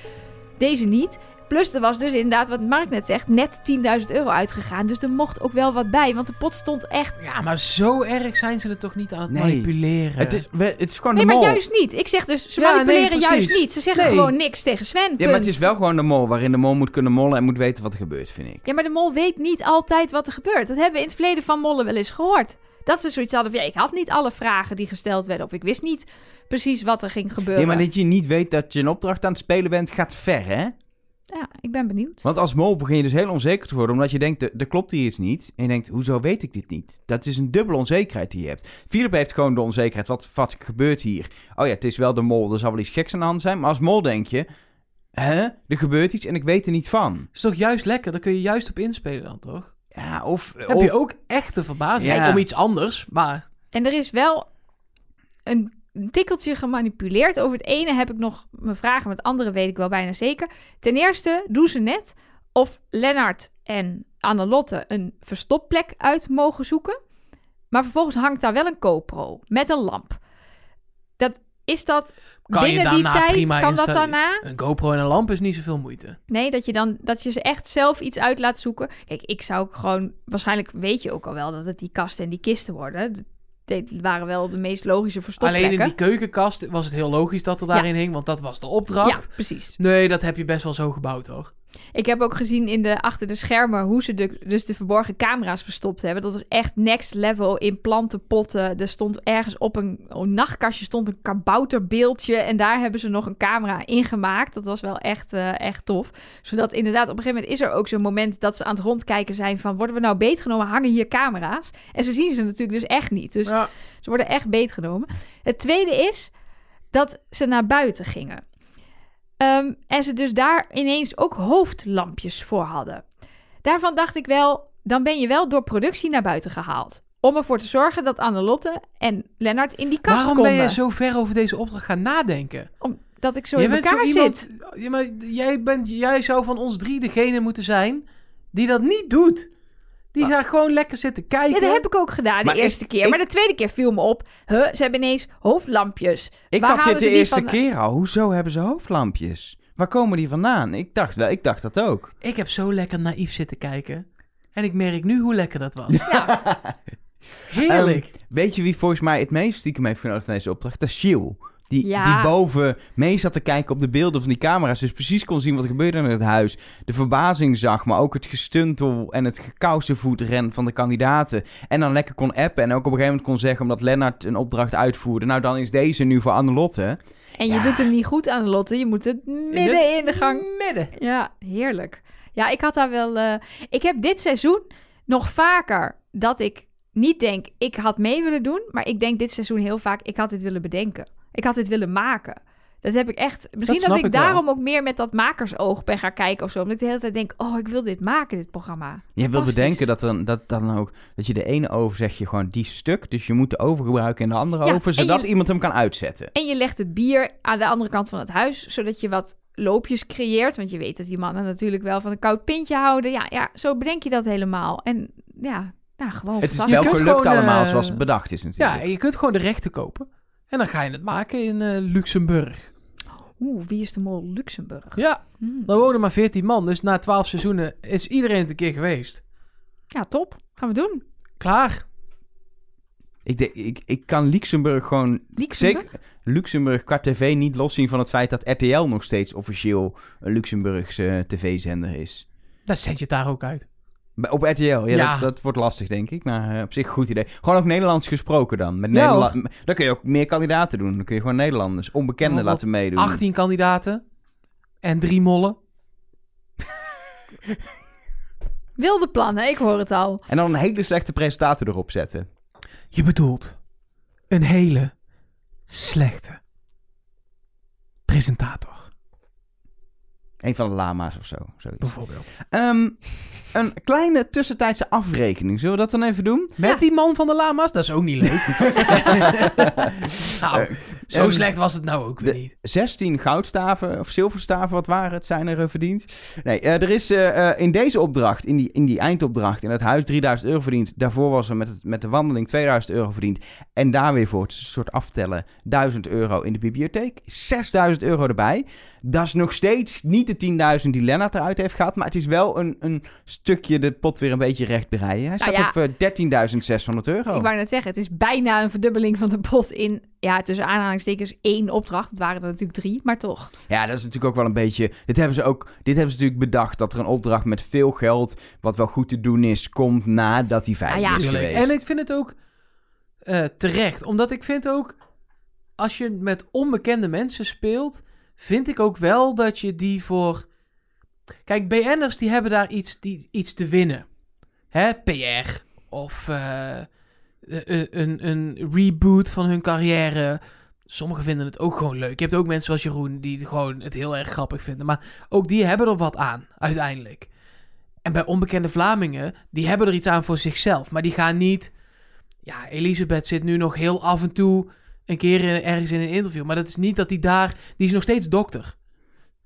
Deze niet. Plus er was dus inderdaad, wat Mark net zegt, net 10.000 euro uitgegaan. Dus er mocht ook wel wat bij. Want de pot stond echt... Ja, maar zo erg zijn ze het toch niet aan het Nee. manipuleren. Het is, we- het is gewoon Nee, de maar mol. juist niet. Ik zeg dus, ze Ja, manipuleren nee, juist niet. Ze zeggen Nee. gewoon niks tegen Sven. Ja, maar het is wel gewoon de mol, waarin de mol moet kunnen mollen en moet weten wat er gebeurt, vind ik. Ja, maar de mol weet niet altijd wat er gebeurt. Dat hebben we in het verleden van mollen wel eens gehoord. Dat ze zoiets hadden van, ja, ik had niet alle vragen die gesteld werden. Of ik wist niet precies wat er ging gebeuren. Nee, maar dat je niet weet dat je een opdracht aan het spelen bent, gaat ver, hè? Ja, ik ben benieuwd. Want als mol begin je dus heel onzeker te worden, omdat je denkt, er- er klopt hier iets niet. En je denkt, hoezo weet ik dit niet? Dat is een dubbele onzekerheid die je hebt. Philip heeft gewoon de onzekerheid, wat, wat gebeurt hier? Oh ja, het is wel de mol, er zal wel iets geks aan de hand zijn. Maar als mol denk je, hè, er gebeurt iets en ik weet er niet van. is toch juist lekker? Daar kun je juist op inspelen dan, toch? Ja, of... Heb of- je ook echte verbazing Ja. om iets anders, maar... En er is wel een tikkeltje gemanipuleerd. Over het ene heb ik nog mijn vragen, met het andere weet ik wel bijna zeker. Ten eerste doen ze net of Lennart en Annelotte een verstopplek uit mogen zoeken. Maar vervolgens hangt daar wel een GoPro met een lamp. Dat, is dat Kan je binnen die daarna tijd? prima Kan dat daarna? Een GoPro en een lamp is niet zoveel moeite. Nee, dat je dan dat je ze echt zelf iets uit laat zoeken. Kijk, ik zou ook gewoon. Waarschijnlijk weet je ook al wel dat het die kasten en die kisten worden. Dit waren wel de meest logische verstopplekken. Alleen in die keukenkast was het heel logisch dat er Ja. daarin hing, want dat was de Ja, opdracht. precies. Nee, dat heb je best wel zo gebouwd, hoor. Ik heb ook gezien in de, achter de schermen hoe ze de, dus de verborgen camera's verstopt hebben. Dat was echt next level in plantenpotten. Er stond ergens op een, een nachtkastje stond een kabouterbeeldje. En daar hebben ze nog een camera in gemaakt. Dat was wel echt, eh, echt tof. Zodat inderdaad op een gegeven moment is er ook zo'n moment dat ze aan het rondkijken zijn van... worden we nou beetgenomen? Hangen hier camera's? En ze zien ze natuurlijk dus echt niet. Dus Ja. ze worden echt beetgenomen. Het tweede is, dat ze naar buiten gingen. Ehm, en ze dus daar ineens ook hoofdlampjes voor hadden. Daarvan dacht ik wel, dan ben je wel door productie naar buiten gehaald. Om ervoor te zorgen dat Annelotte en Lennart in die kast Waarom konden. ben je zo ver over deze opdracht gaan nadenken? Dat ik zo Jij in elkaar zo iemand, zit. Ja, maar jij, bent, jij zou van ons drie degene moeten zijn die dat niet doet. Die gaat gewoon lekker zitten kijken. Ja, dat heb ik ook gedaan Maar de ik- eerste keer. ik- Maar de tweede keer viel me op. Huh, ze hebben ineens hoofdlampjes. Ik Waar had halen dit de eerste van- keer al. Hoezo hebben ze hoofdlampjes? Waar komen die vandaan? Ik dacht wel, ik dacht dat ook. Ik heb zo lekker naïef zitten kijken. En ik merk nu hoe lekker dat was. Ja, Heerlijk. Weet je wie volgens mij het meest stiekem heeft genoten van deze opdracht? Dat is Shiel. Die, Ja. die boven mee zat te kijken op de beelden van die camera's. Dus precies kon zien wat er gebeurde in het huis. De verbazing zag, maar ook het gestuntel en het gekousenvoetren van de kandidaten. En dan lekker kon appen. En ook op een gegeven moment kon zeggen, omdat Lennart een opdracht uitvoerde. Nou, dan is deze nu voor Annelotte. en je Ja. doet hem niet goed aan Lotte. Je moet het midden het in de gang. Midden. Ja, heerlijk. Ja, ik had daar wel... eh, ik heb dit seizoen nog vaker dat ik niet denk... ik had mee willen doen. Maar ik denk dit seizoen heel vaak... ik had dit willen bedenken. Ik had dit willen maken. Dat heb ik echt... Misschien dat, ik, daarom ook meer met dat makersoog ben gaan kijken of zo. Omdat ik de hele tijd denk... oh, ik wil dit maken, dit programma. Je wil bedenken dat dan, dat dan ook, dat je de ene oven zeg je gewoon die stuk. Dus je moet de oven gebruiken in de andere Ja, en zodat je- iemand hem kan uitzetten. En je legt het bier aan de andere kant van het huis, zodat je wat loopjes creëert. Want je weet dat die mannen natuurlijk wel van een koud pintje houden. Ja, ja zo bedenk je dat helemaal. En ja, nou, gewoon Het is wel gelukt allemaal eh, zoals het bedacht is natuurlijk. Ja, en je kunt gewoon de rechten kopen. En dan ga je het maken in eh, Luxemburg. Oeh, wie is de mol Luxemburg? Ja, Hmm. daar wonen maar 14 man. Dus na 12 seizoenen is iedereen het een keer geweest. Ja, top. Gaan we doen. Klaar. Ik, denk, ik, ik kan Luxemburg gewoon Luxemburg? Zeker Luxemburg qua tv niet loszien van het feit dat RTL nog steeds officieel een Luxemburgse eh, tv-zender is. Dan zet je het daar ook uit. Op RTL, ja, Ja. Dat, dat wordt lastig denk ik, maar eh, op zich een goed idee. Gewoon ook Nederlands gesproken dan. Met Ja, dan kun je ook meer kandidaten doen. Dan kun je gewoon Nederlanders, onbekenden laten meedoen. 18 kandidaten. En drie mollen. Wilde plannen, ik hoor het al. En dan een hele slechte presentator erop zetten. Je bedoelt een hele slechte presentator, Een van de lama's of zo. Zoiets. bijvoorbeeld. Ehm, een kleine tussentijdse afrekening. Zullen we dat dan even doen? Met Ja. die man van de lama's? Dat is ook niet leuk. nou, Eh, zo ehm, slecht was het nou ook weer niet. 16 goudstaven of zilverstaven, wat waren het, zijn er eh, verdiend. Nee, eh, er is eh, eh, in deze opdracht, in die, in die eindopdracht, in het huis 3000 euro verdiend. Daarvoor was er met, het, met de wandeling 2000 euro verdiend. En daar weer voor, het is een soort aftellen, 1000 euro in de bibliotheek. 6000 euro erbij. Dat is nog steeds niet de 10.000 die Lennart eruit heeft gehad. Maar het is wel een, een stukje de pot weer een beetje recht breien. Hij staat ja. op eh, 13.600 euro. Ik wou net zeggen, het is bijna een verdubbeling van de pot in, ja, tussen aanhalingstekens één opdracht. Het waren er natuurlijk drie, maar toch. Ja, dat is natuurlijk ook wel een beetje. Dit hebben ze ook. Dit hebben ze natuurlijk bedacht dat er een opdracht met veel geld, wat wel goed te doen is, komt nadat die Ah ja. is geweest. En ik vind het ook eh, terecht. Omdat ik vind ook, als je met onbekende mensen speelt, vind ik ook wel dat je die voor... Kijk, BN'ers die hebben daar iets, die, iets te winnen. Hè, PR of eh, een, een, een reboot van hun carrière. Sommigen vinden het ook gewoon leuk. Je hebt ook mensen zoals Jeroen die gewoon het heel erg grappig vinden. Maar ook die hebben er wat aan, uiteindelijk. En bij onbekende Vlamingen, die hebben er iets aan voor zichzelf. Maar die gaan niet... Ja, Elisabeth zit nu nog heel af en toe een keer in- ergens in een interview. Maar dat is niet dat die daar... Die is nog steeds dokter.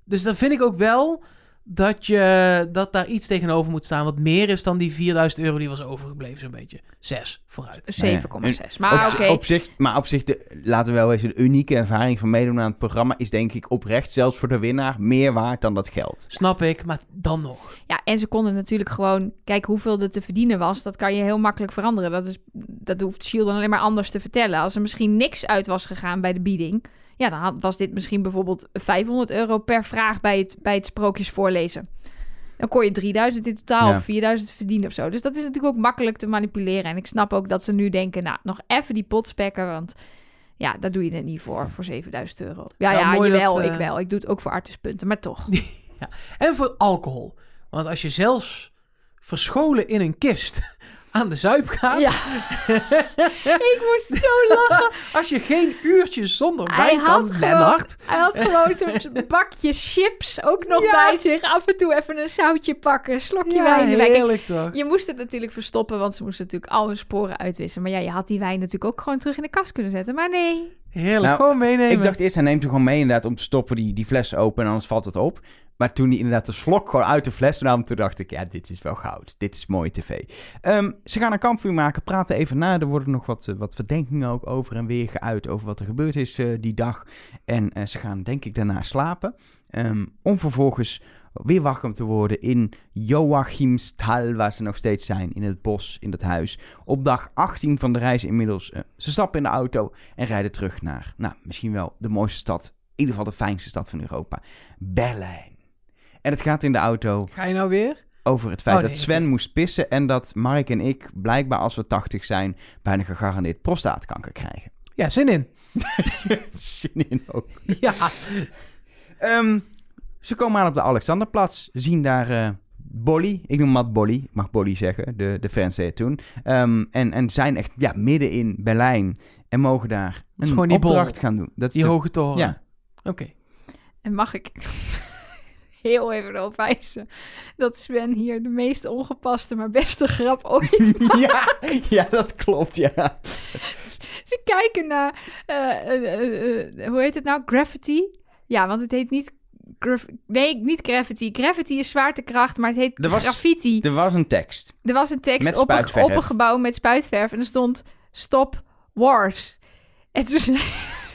Dus dan vind ik ook wel dat, je, dat daar iets tegenover moet staan. Wat meer is dan die 4000 euro die was overgebleven, zo'n beetje. Zes vooruit. 7,6. Maar op, oké. op zich, maar op zich, de, laten we wel wezen, de unieke ervaring van meedoen aan het programma is denk ik oprecht, zelfs voor de winnaar, meer waard dan dat geld. Snap ik, maar dan nog. Ja, en ze konden natuurlijk gewoon... Kijk, hoeveel er te verdienen was, dat kan je heel makkelijk veranderen. Dat, is, dat hoeft Shield dan alleen maar anders te vertellen. Als er misschien niks uit was gegaan bij de bieding... Ja, dan had, was dit misschien bijvoorbeeld 500 euro per vraag bij het, bij het sprookjes voorlezen. Dan kon je 3000 in totaal Ja. of 4000 verdienen of zo. Dus dat is natuurlijk ook makkelijk te manipuleren. En ik snap ook dat ze nu denken, nou, nog even die pot spekken, want... Ja, daar doe je het niet voor, voor 7000 euro. Ja, Ja, ja, jawel, dat, eh, ik wel. Ik doe het ook voor artispunten, maar toch. En voor alcohol. Want als je zelfs verscholen in een kist aan de zuip gaat. Ja. ik moest zo lachen. Als je geen uurtje zonder Hij wijn had kan, gewoon- Lennart. Hij had gewoon zo'n bakje chips ook nog Ja. bij zich. Af en toe even een zoutje pakken, slokje Ja, wijn erbij. Kijk, heerlijk toch? Je moest het natuurlijk verstoppen, want ze moesten natuurlijk al hun sporen uitwissen. Maar ja, je had die wijn natuurlijk ook gewoon terug in de kast kunnen zetten. Maar nee. Heerlijk, Nou, gewoon meenemen. Ik dacht eerst, hij neemt hem gewoon mee inderdaad om te stoppen die, die fles open en anders valt het op. Maar toen hij inderdaad de slok gewoon uit de fles nam, toen dacht ik, ja, dit is wel goud. Dit is mooie tv. Ehm, ze gaan een kampvuur maken, praten even na. Er worden nog wat, eh, wat verdenkingen ook over en weer geuit over wat er gebeurd is eh, die dag. En eh, ze gaan denk ik daarna slapen. Ehm, om vervolgens weer wakker te worden in Joachimsthal, waar ze nog steeds zijn, in het bos, in dat huis. Op dag 18 van de reis inmiddels. ze stappen in de auto en rijden terug naar, nou, misschien wel de mooiste stad. In ieder geval de fijnste stad van Europa. Berlijn. En het gaat in de auto Ga je nou weer? over het feit Oh, nee, dat Sven oké. moest pissen... en dat Mark en ik, blijkbaar als we 80 zijn... bijna gegarandeerd prostaatkanker krijgen. Ja, zin in. Zin in ook. Ja. Ehm, ze komen aan op de Alexanderplatz. Zien daar eh Bolly. Ik noem wat Bolly. Ik mag Bolly zeggen. De, de fans het toen. Ehm, en, en zijn echt ja, midden in Berlijn. En mogen daar is een gewoon die bol. opdracht gaan doen. Dat is Die de- hoge toren. Ja. Oké. En mag ik heel even erop wijzen dat Sven hier de meest ongepaste, maar beste grap ooit ja, ja, dat klopt, ja. Ze kijken naar, eh, eh, eh, hoe heet het nou? Gravity? Ja, want het heet niet, graf- nee, niet Gravity. Gravity is zwaartekracht, maar het heet Er was- graffiti. Er was een tekst. Er was een tekst Met op een, op een gebouw met spuitverf en er stond Stop Wars. En toen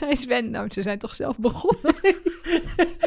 zei, zei Sven, nou, ze zijn toch zelf begonnen?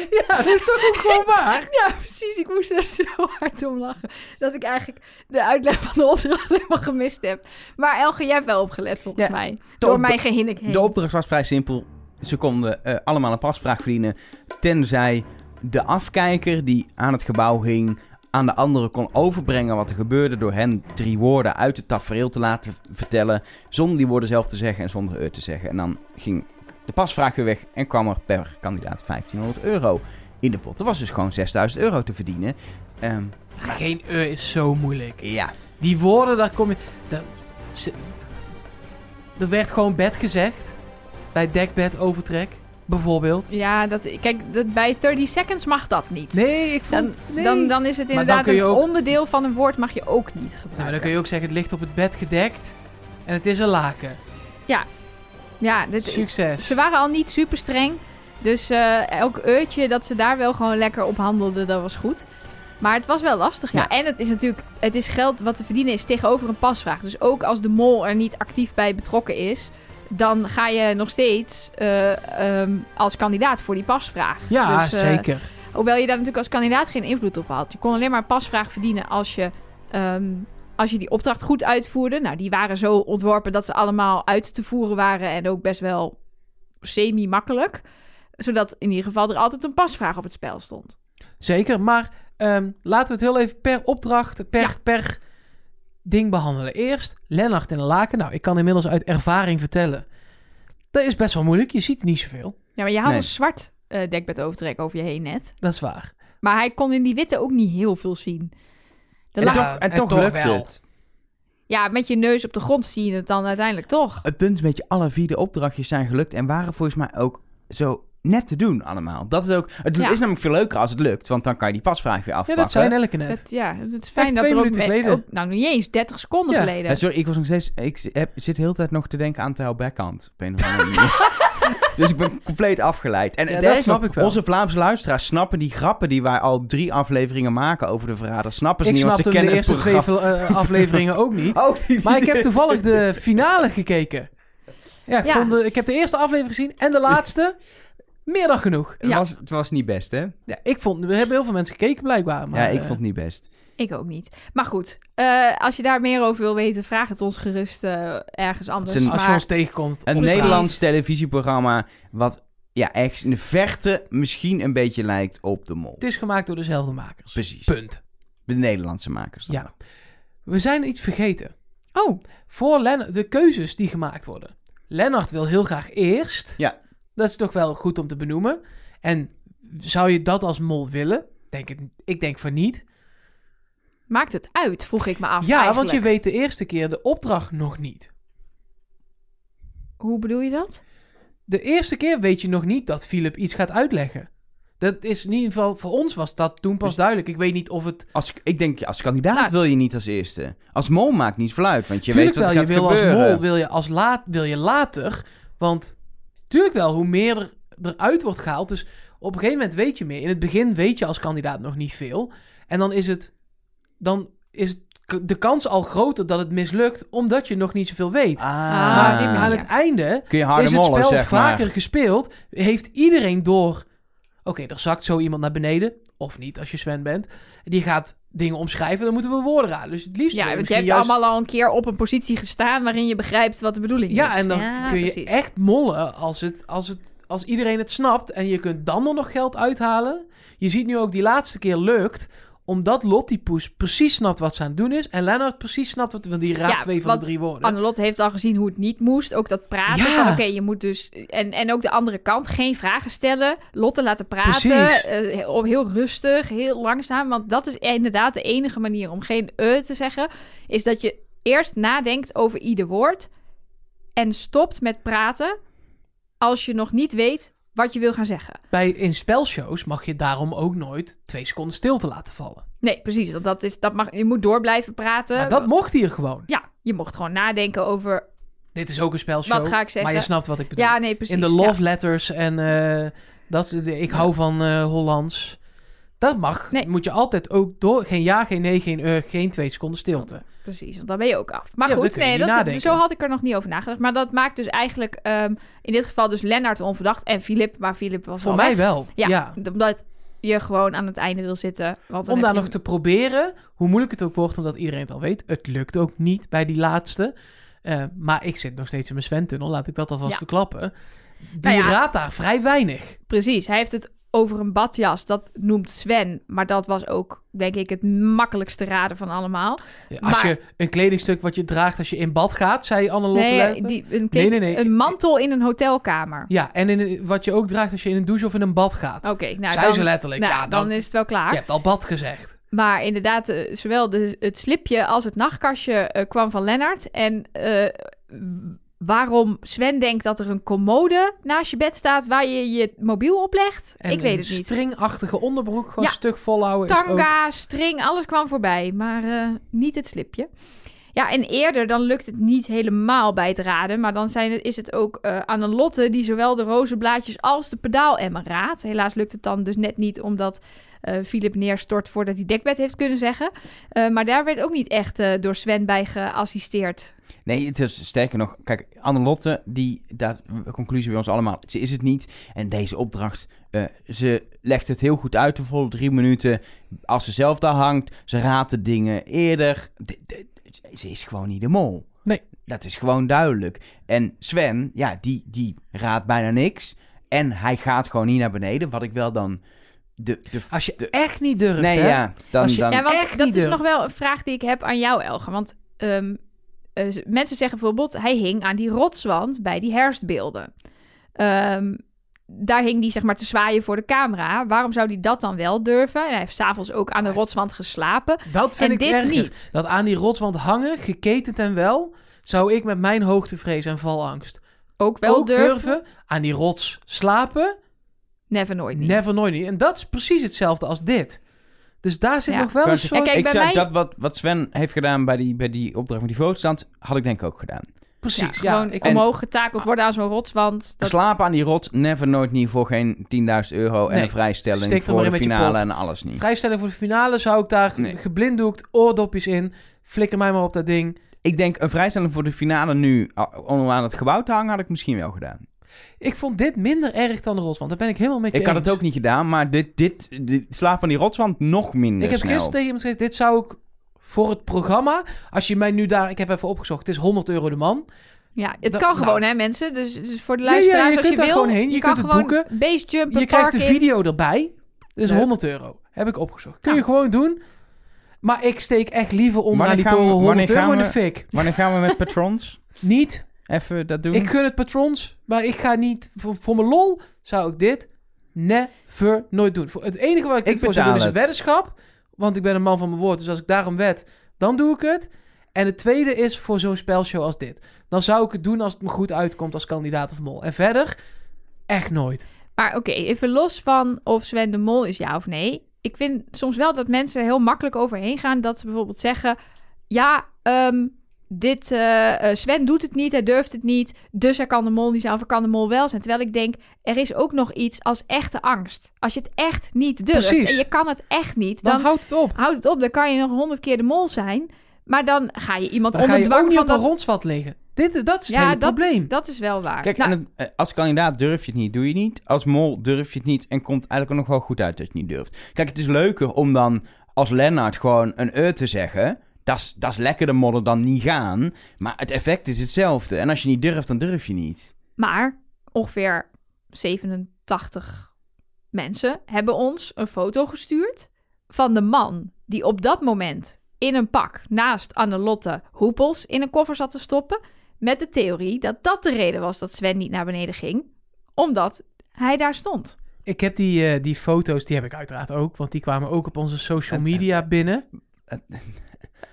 Ja, dat is toch ook gewoon waar? Ja, precies. Ik moest er zo hard om lachen. Dat ik eigenlijk de uitleg van de opdracht helemaal gemist heb. Maar Elge, jij hebt wel opgelet volgens Ja, mij. Door mijn gehinnik heen. De opdracht was vrij simpel. Ze konden eh, allemaal een pasvraag verdienen. Tenzij de afkijker die aan het gebouw hing... aan de andere kon overbrengen wat er gebeurde... door hen drie woorden uit het tafereel te laten vertellen... zonder die woorden zelf te zeggen en zonder er te zeggen. En dan ging de pasvraag weer weg... en kwam er per kandidaat 1500 euro in de pot. Er was dus gewoon 6000 euro te verdienen. Ehm, Geen e is zo moeilijk. ja, Die woorden, daar kom je... daar- ze- er werd gewoon bed gezegd. Bij dekbed overtrek, bijvoorbeeld. Ja, dat, kijk, dat, bij 30 seconds mag dat niet. Nee, ik Dan, vond... nee. dan, dan is het inderdaad een ook- onderdeel van een woord mag je ook niet gebruiken. Nou, maar dan kun je ook zeggen, het ligt op het bed gedekt. En het is een laken. Ja, dit, Succes. ze waren al niet super streng. Dus eh, elk uurtje dat ze daar wel gewoon lekker op handelden, dat was goed. Maar het was wel lastig, ja. Ja. En het is natuurlijk, het is geld wat te verdienen is tegenover een pasvraag. Dus ook als de mol er niet actief bij betrokken is, dan ga je nog steeds eh, ehm, als kandidaat voor die pasvraag. Ja, Dus, eh, zeker. Hoewel je daar natuurlijk als kandidaat geen invloed op had. Je kon alleen maar een pasvraag verdienen als je, ehm, als je die opdracht goed uitvoerde. Nou, die waren zo ontworpen dat ze allemaal uit te voeren waren en ook best wel semi-makkelijk. Zodat in ieder geval er altijd een pasvraag op het spel stond. Zeker, maar ehm, laten we het heel even per opdracht, per, Ja. per ding behandelen. Eerst Lennart en de Laken. Nou, ik kan inmiddels uit ervaring vertellen. Dat is best wel moeilijk, je ziet niet zoveel. Ja, maar je had Nee. een zwart eh dekbed overtrek over je heen net. Dat is waar. Maar hij kon in die witte ook niet heel veel zien. De en, toch, en, en toch toch lukt wel. het. Ja, met je neus op de grond zie je het dan uiteindelijk toch. Het punt is een beetje, alle vier de opdrachtjes zijn gelukt en waren volgens mij ook zo net te doen allemaal. Dat is ook, het Ja. is namelijk veel leuker als het lukt, want dan kan je die pasvraag weer Ja, afpakken. dat zijn elke net. Het, ja, het is fijn Echt dat er ook, me-. Nou, niet eens 30 seconden Ja. geleden. Ja, sorry, ik was nog steeds, ik heb, zit de hele tijd nog te denken aan Tijl Backhand. Op een of andere manier. Dus ik ben compleet afgeleid. En Ja, dat snap ik wel. onze Vlaamse luisteraars snappen die grappen die wij al drie afleveringen maken over de verrader. Snappen ze Ik niet, want ze de kennen het eerste twee eh, afleveringen ook niet. Oh, die- Maar ik heb toevallig de finale gekeken. Ja, ik, Ja. Vond de, ik heb de eerste aflevering gezien en de laatste. Meer dan genoeg. Het, was, het was niet best, hè? Ja, ik vond, er hebben heel veel mensen gekeken blijkbaar. Maar, ja, ik eh, vond het niet best. Ik ook niet. Maar goed, eh, als je daar meer over wil weten, vraag het ons gerust eh, ergens anders. Een- Als je Maar- ons tegenkomt. Een. Nederlands televisieprogramma wat ja, ergens in de verte misschien een beetje lijkt op de mol. Het is gemaakt door dezelfde makers. Precies. Punt. De Nederlandse makers. dan. Ja. We zijn iets vergeten. Oh, Voor Len de keuzes die gemaakt worden. Lennart wil heel graag eerst. Ja. Dat is toch wel goed om te benoemen. En zou je dat als mol willen? Denk het, ik denk van niet. Maakt het uit, vroeg ik me af Ja, want je weet de eerste keer de opdracht nog niet. Hoe bedoel je dat? De eerste keer weet je nog niet dat Philip iets gaat uitleggen. Dat is in ieder geval, voor ons was dat toen pas Dus- duidelijk. Ik weet niet of het... Als, ik denk, als kandidaat Nou, wil je niet als eerste. Als mol maakt niet veel uit, want je tuurlijk weet wat wel, er je wil als mol, wil je, als laat, wil je later. Want tuurlijk wel, hoe meer er, eruit wordt gehaald. Dus op een gegeven moment weet je meer. In het begin weet je als kandidaat nog niet veel. En dan is het... Dan is het de kans al groter dat het mislukt, omdat je nog niet zoveel weet. Ah, maar op die manier. aan het einde kun je harde is het mollen, spel zeg maar. vaker gespeeld. Heeft iedereen door... Oké, er zakt zo iemand naar beneden. Of niet, als je Sven bent. Die gaat dingen omschrijven. Dan moeten we woorden raden. Dus het liefst... Ja, want je hebt juist- allemaal al een keer op een positie gestaan waarin je begrijpt wat de bedoeling is. Ja, en dan Ja, kun je echt mollen als, het, als, het, als iedereen het snapt. En je kunt dan er nog geld uithalen. Je ziet nu ook die laatste keer lukt. Omdat Lottie Poes precies snapt wat ze aan het doen is. En Lennart precies snapt wat... Want die raadt Ja, twee van de drie woorden. Annelotte heeft al gezien hoe het niet moest. Ook dat praten. Ja. Oké, je moet dus. En, en ook de andere kant. Geen vragen stellen. Lotte laten praten. Op heel rustig, heel langzaam. Want dat is inderdaad de enige manier om geen eh te zeggen. Is dat je eerst nadenkt over ieder woord. En stopt met praten. Als je nog niet weet wat je wil gaan zeggen. Bij, in spelshows mag je daarom ook nooit twee seconden stilte laten vallen. Nee, precies. Want dat is, dat mag, je moet door blijven praten. Maar dat mocht hier gewoon. Ja, je mocht gewoon nadenken over. Dit is ook een spelshow. Wat ga ik zeggen? Maar je snapt wat ik bedoel. Ja, nee, precies. in de ja. love letters en eh, dat, de, ik hou van eh, Hollands. Dat mag. Nee. Moet je altijd ook door. Geen ja, geen nee, geen eh, geen twee seconden stilte. Precies, want dan ben je ook af. Maar Ja, goed, nee, dat, nadenken. zo had ik er nog niet over nagedacht. Maar dat maakt dus eigenlijk ehm, in dit geval dus Lennart onverdacht en Filip. Maar Filip was Voor mij weg. wel. Ja, Ja. omdat je gewoon aan het einde wil zitten. Want Om daar je- nog te proberen, hoe moeilijk het ook wordt, omdat iedereen het al weet. Het lukt ook niet bij die laatste. Eh, maar ik zit nog steeds in mijn Sven-tunnel, laat ik dat alvast Ja. verklappen. Die Nou ja. raadt daar vrij weinig. Precies, hij heeft het over een badjas. Dat noemt Sven. Maar dat was ook, denk ik, het makkelijkste raden van allemaal. Als Maar- je een kledingstuk wat je draagt als je in bad gaat, zei Annelotte Nee, die, een, Nee, nee, nee. een mantel in een hotelkamer. Ja, en in, wat je ook draagt als je in een douche of in een bad gaat. Oké, nou zei dan, ze letterlijk. nou, ja, dan is het wel klaar. Je hebt al bad gezegd. Maar inderdaad, eh, zowel de, het slipje als het nachtkastje eh, kwam van Lennart. En eh, waarom Sven denkt dat er een commode naast je bed staat waar je je mobiel oplegt, En ik weet het niet. stringachtige onderbroek, gewoon Ja. stuk volhouden. is ook... Tanga, string, alles kwam voorbij, maar eh, niet het slipje. Ja, en eerder dan lukt het niet helemaal bij het raden. Maar dan zijn is het ook eh aan een Lotte die zowel de rozenblaadjes als de pedaalemmer raadt. Helaas lukt het dan dus net niet omdat eh Philip neerstort voordat hij dekbed heeft kunnen zeggen. Eh, maar daar werd ook niet echt door Sven bij geassisteerd. Nee, het is sterker nog. Kijk, Annelotte, die, dat, conclusie bij ons allemaal, ze is het niet. En deze opdracht, ze legt het heel goed uit, de volle drie minuten. Als ze zelf daar hangt, ze raadt de dingen eerder. De- de- ze is gewoon niet de mol. Nee. Dat is gewoon duidelijk. En Sven, ja, die, die raadt bijna niks. En hij gaat gewoon niet naar beneden, wat ik wel dan... De, de, Als je de- echt niet durft, nee, hè? ja, dan... Je- dan ja, want echt dat niet is durft. nog wel een vraag die ik heb aan jou, Elge. Want ehm, eh, mensen zeggen bijvoorbeeld, hij hing aan die rotswand bij die herfstbeelden. Ehm, daar hing hij zeg maar te zwaaien voor de camera. Waarom zou hij dat dan wel durven? En hij heeft s'avonds ook aan de rotswand geslapen. Dat vind en ik dit erger. niet. Dat aan die rotswand hangen, geketend en wel, zou ik met mijn hoogtevrees en valangst Ook wel ook durven. durven. Aan die rots slapen, Never nooit niet. never nooit niet. En dat is precies hetzelfde als dit. Dus daar zit Ja. nog wel een soort... kijk, ik zou mij- dat wat, wat Sven heeft gedaan bij die, bij die opdracht met die fotostand, had ik denk ik ook gedaan. Precies, ja, ja. gewoon ik, en- omhoog getakeld worden aan zo'n rotswand. Dat, Slapen aan die rot, never nooit niet voor geen 10.000 euro en Nee, een vrijstelling steek voor de finale en alles niet. vrijstelling voor de finale zou ik daar Nee. geblinddoekt, oordopjes in, flikker mij maar op dat ding. Ik denk een vrijstelling voor de finale nu om aan het gebouw te hangen, had ik misschien wel gedaan. Ik vond dit minder erg dan de rotswand. Daar ben ik helemaal met je Ik had het ook niet gedaan, maar dit, dit, dit slapen aan die rotswand nog minder Ik heb snel. gisteren tegen iemand gezegd, dit zou ik voor het programma, als je mij nu daar, ik heb even opgezocht, het is 100 euro de man. ja, het Dat- kan nou. gewoon, hè, mensen. Dus, dus voor de Ja, ja, luisteraars, je als kunt je daar wil, gewoon heen, je kunt het boeken. basejumpen, Je krijgt de video erbij, dus Leuk. 100 euro. Heb ik opgezocht. Kun Nou. je gewoon doen. Maar ik steek echt liever onderaan Wanneer die gaan we- toren 100 wanneer euro in gaan de we- fik. Wanneer gaan we met patrons? Niet. Even dat doen? Ik gun het patrons, maar ik ga niet... Voor, voor mijn lol zou ik dit never nooit doen. Voor, het enige wat ik, Ik dit voor zou doen is een het. weddenschap want ik ben een man van mijn woord. Dus als ik daarom wed, dan doe ik het. En het tweede is voor zo'n spelshow als dit. Dan zou ik het doen als het me goed uitkomt als kandidaat of mol. En verder, echt nooit. Maar oké, even los van of Sven de Mol is ja of nee. Ik vind soms wel dat mensen er heel makkelijk overheen gaan. Dat ze bijvoorbeeld zeggen: Ja, ehm, dit, eh, eh, Sven doet het niet, hij durft het niet. Dus hij kan de mol niet zijn of hij kan de mol wel zijn. Terwijl ik denk: er is ook nog iets als echte angst. Als je het echt niet durft Precies. en je kan het echt niet, Dan, dan, houdt het op. houd het op. Dan kan je nog honderd keer de mol zijn. Maar dan ga je iemand Dan ga onder je ook dwang niet van op een dat. rondswat liggen. Dit, dat is het Ja, hele dat probleem. is, dat is wel waar. Kijk, Nou, en het- eh, als kandidaat durf je het niet, doe je niet. Als mol durf je het niet en komt eigenlijk ook nog wel goed uit dat je het niet durft. Kijk, het is leuker om dan als Lennart gewoon een e te zeggen. Dat is- lekkerder modder dan niet gaan. Maar het effect is hetzelfde. En als je niet durft, dan durf je niet. Maar ongeveer 87 mensen hebben ons een foto gestuurd van de man die op dat moment in een pak naast Annelotte hoepels in een koffer zat te stoppen. Met de theorie dat dat de reden was dat Sven niet naar beneden ging. Omdat hij daar stond. Ik heb die, eh, die foto's, die heb ik uiteraard ook. Want die kwamen ook op onze social media binnen.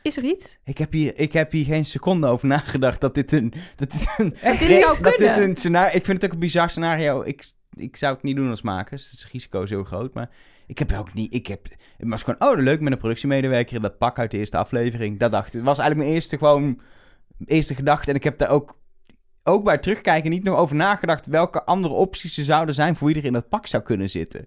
Is er iets? Ik heb hier, ik heb hier geen seconde over nagedacht dat dit een... Dat dit een Echt? Dit zou dat dit een scenario... Ik vind het ook een bizar scenario. Ik, ik zou het niet doen als maker. Dus het risico zo groot. Maar ik heb ook niet... Ik heb... Het was gewoon... Oh, leuk met een productiemedewerker. in Dat pak uit de eerste aflevering. Dat dacht ik. Het was eigenlijk mijn eerste gewoon... Eerste gedachte. En ik heb daar ook... Ook bij terugkijken niet nog over nagedacht... welke andere opties er zouden zijn... voor wie er in dat pak zou kunnen zitten.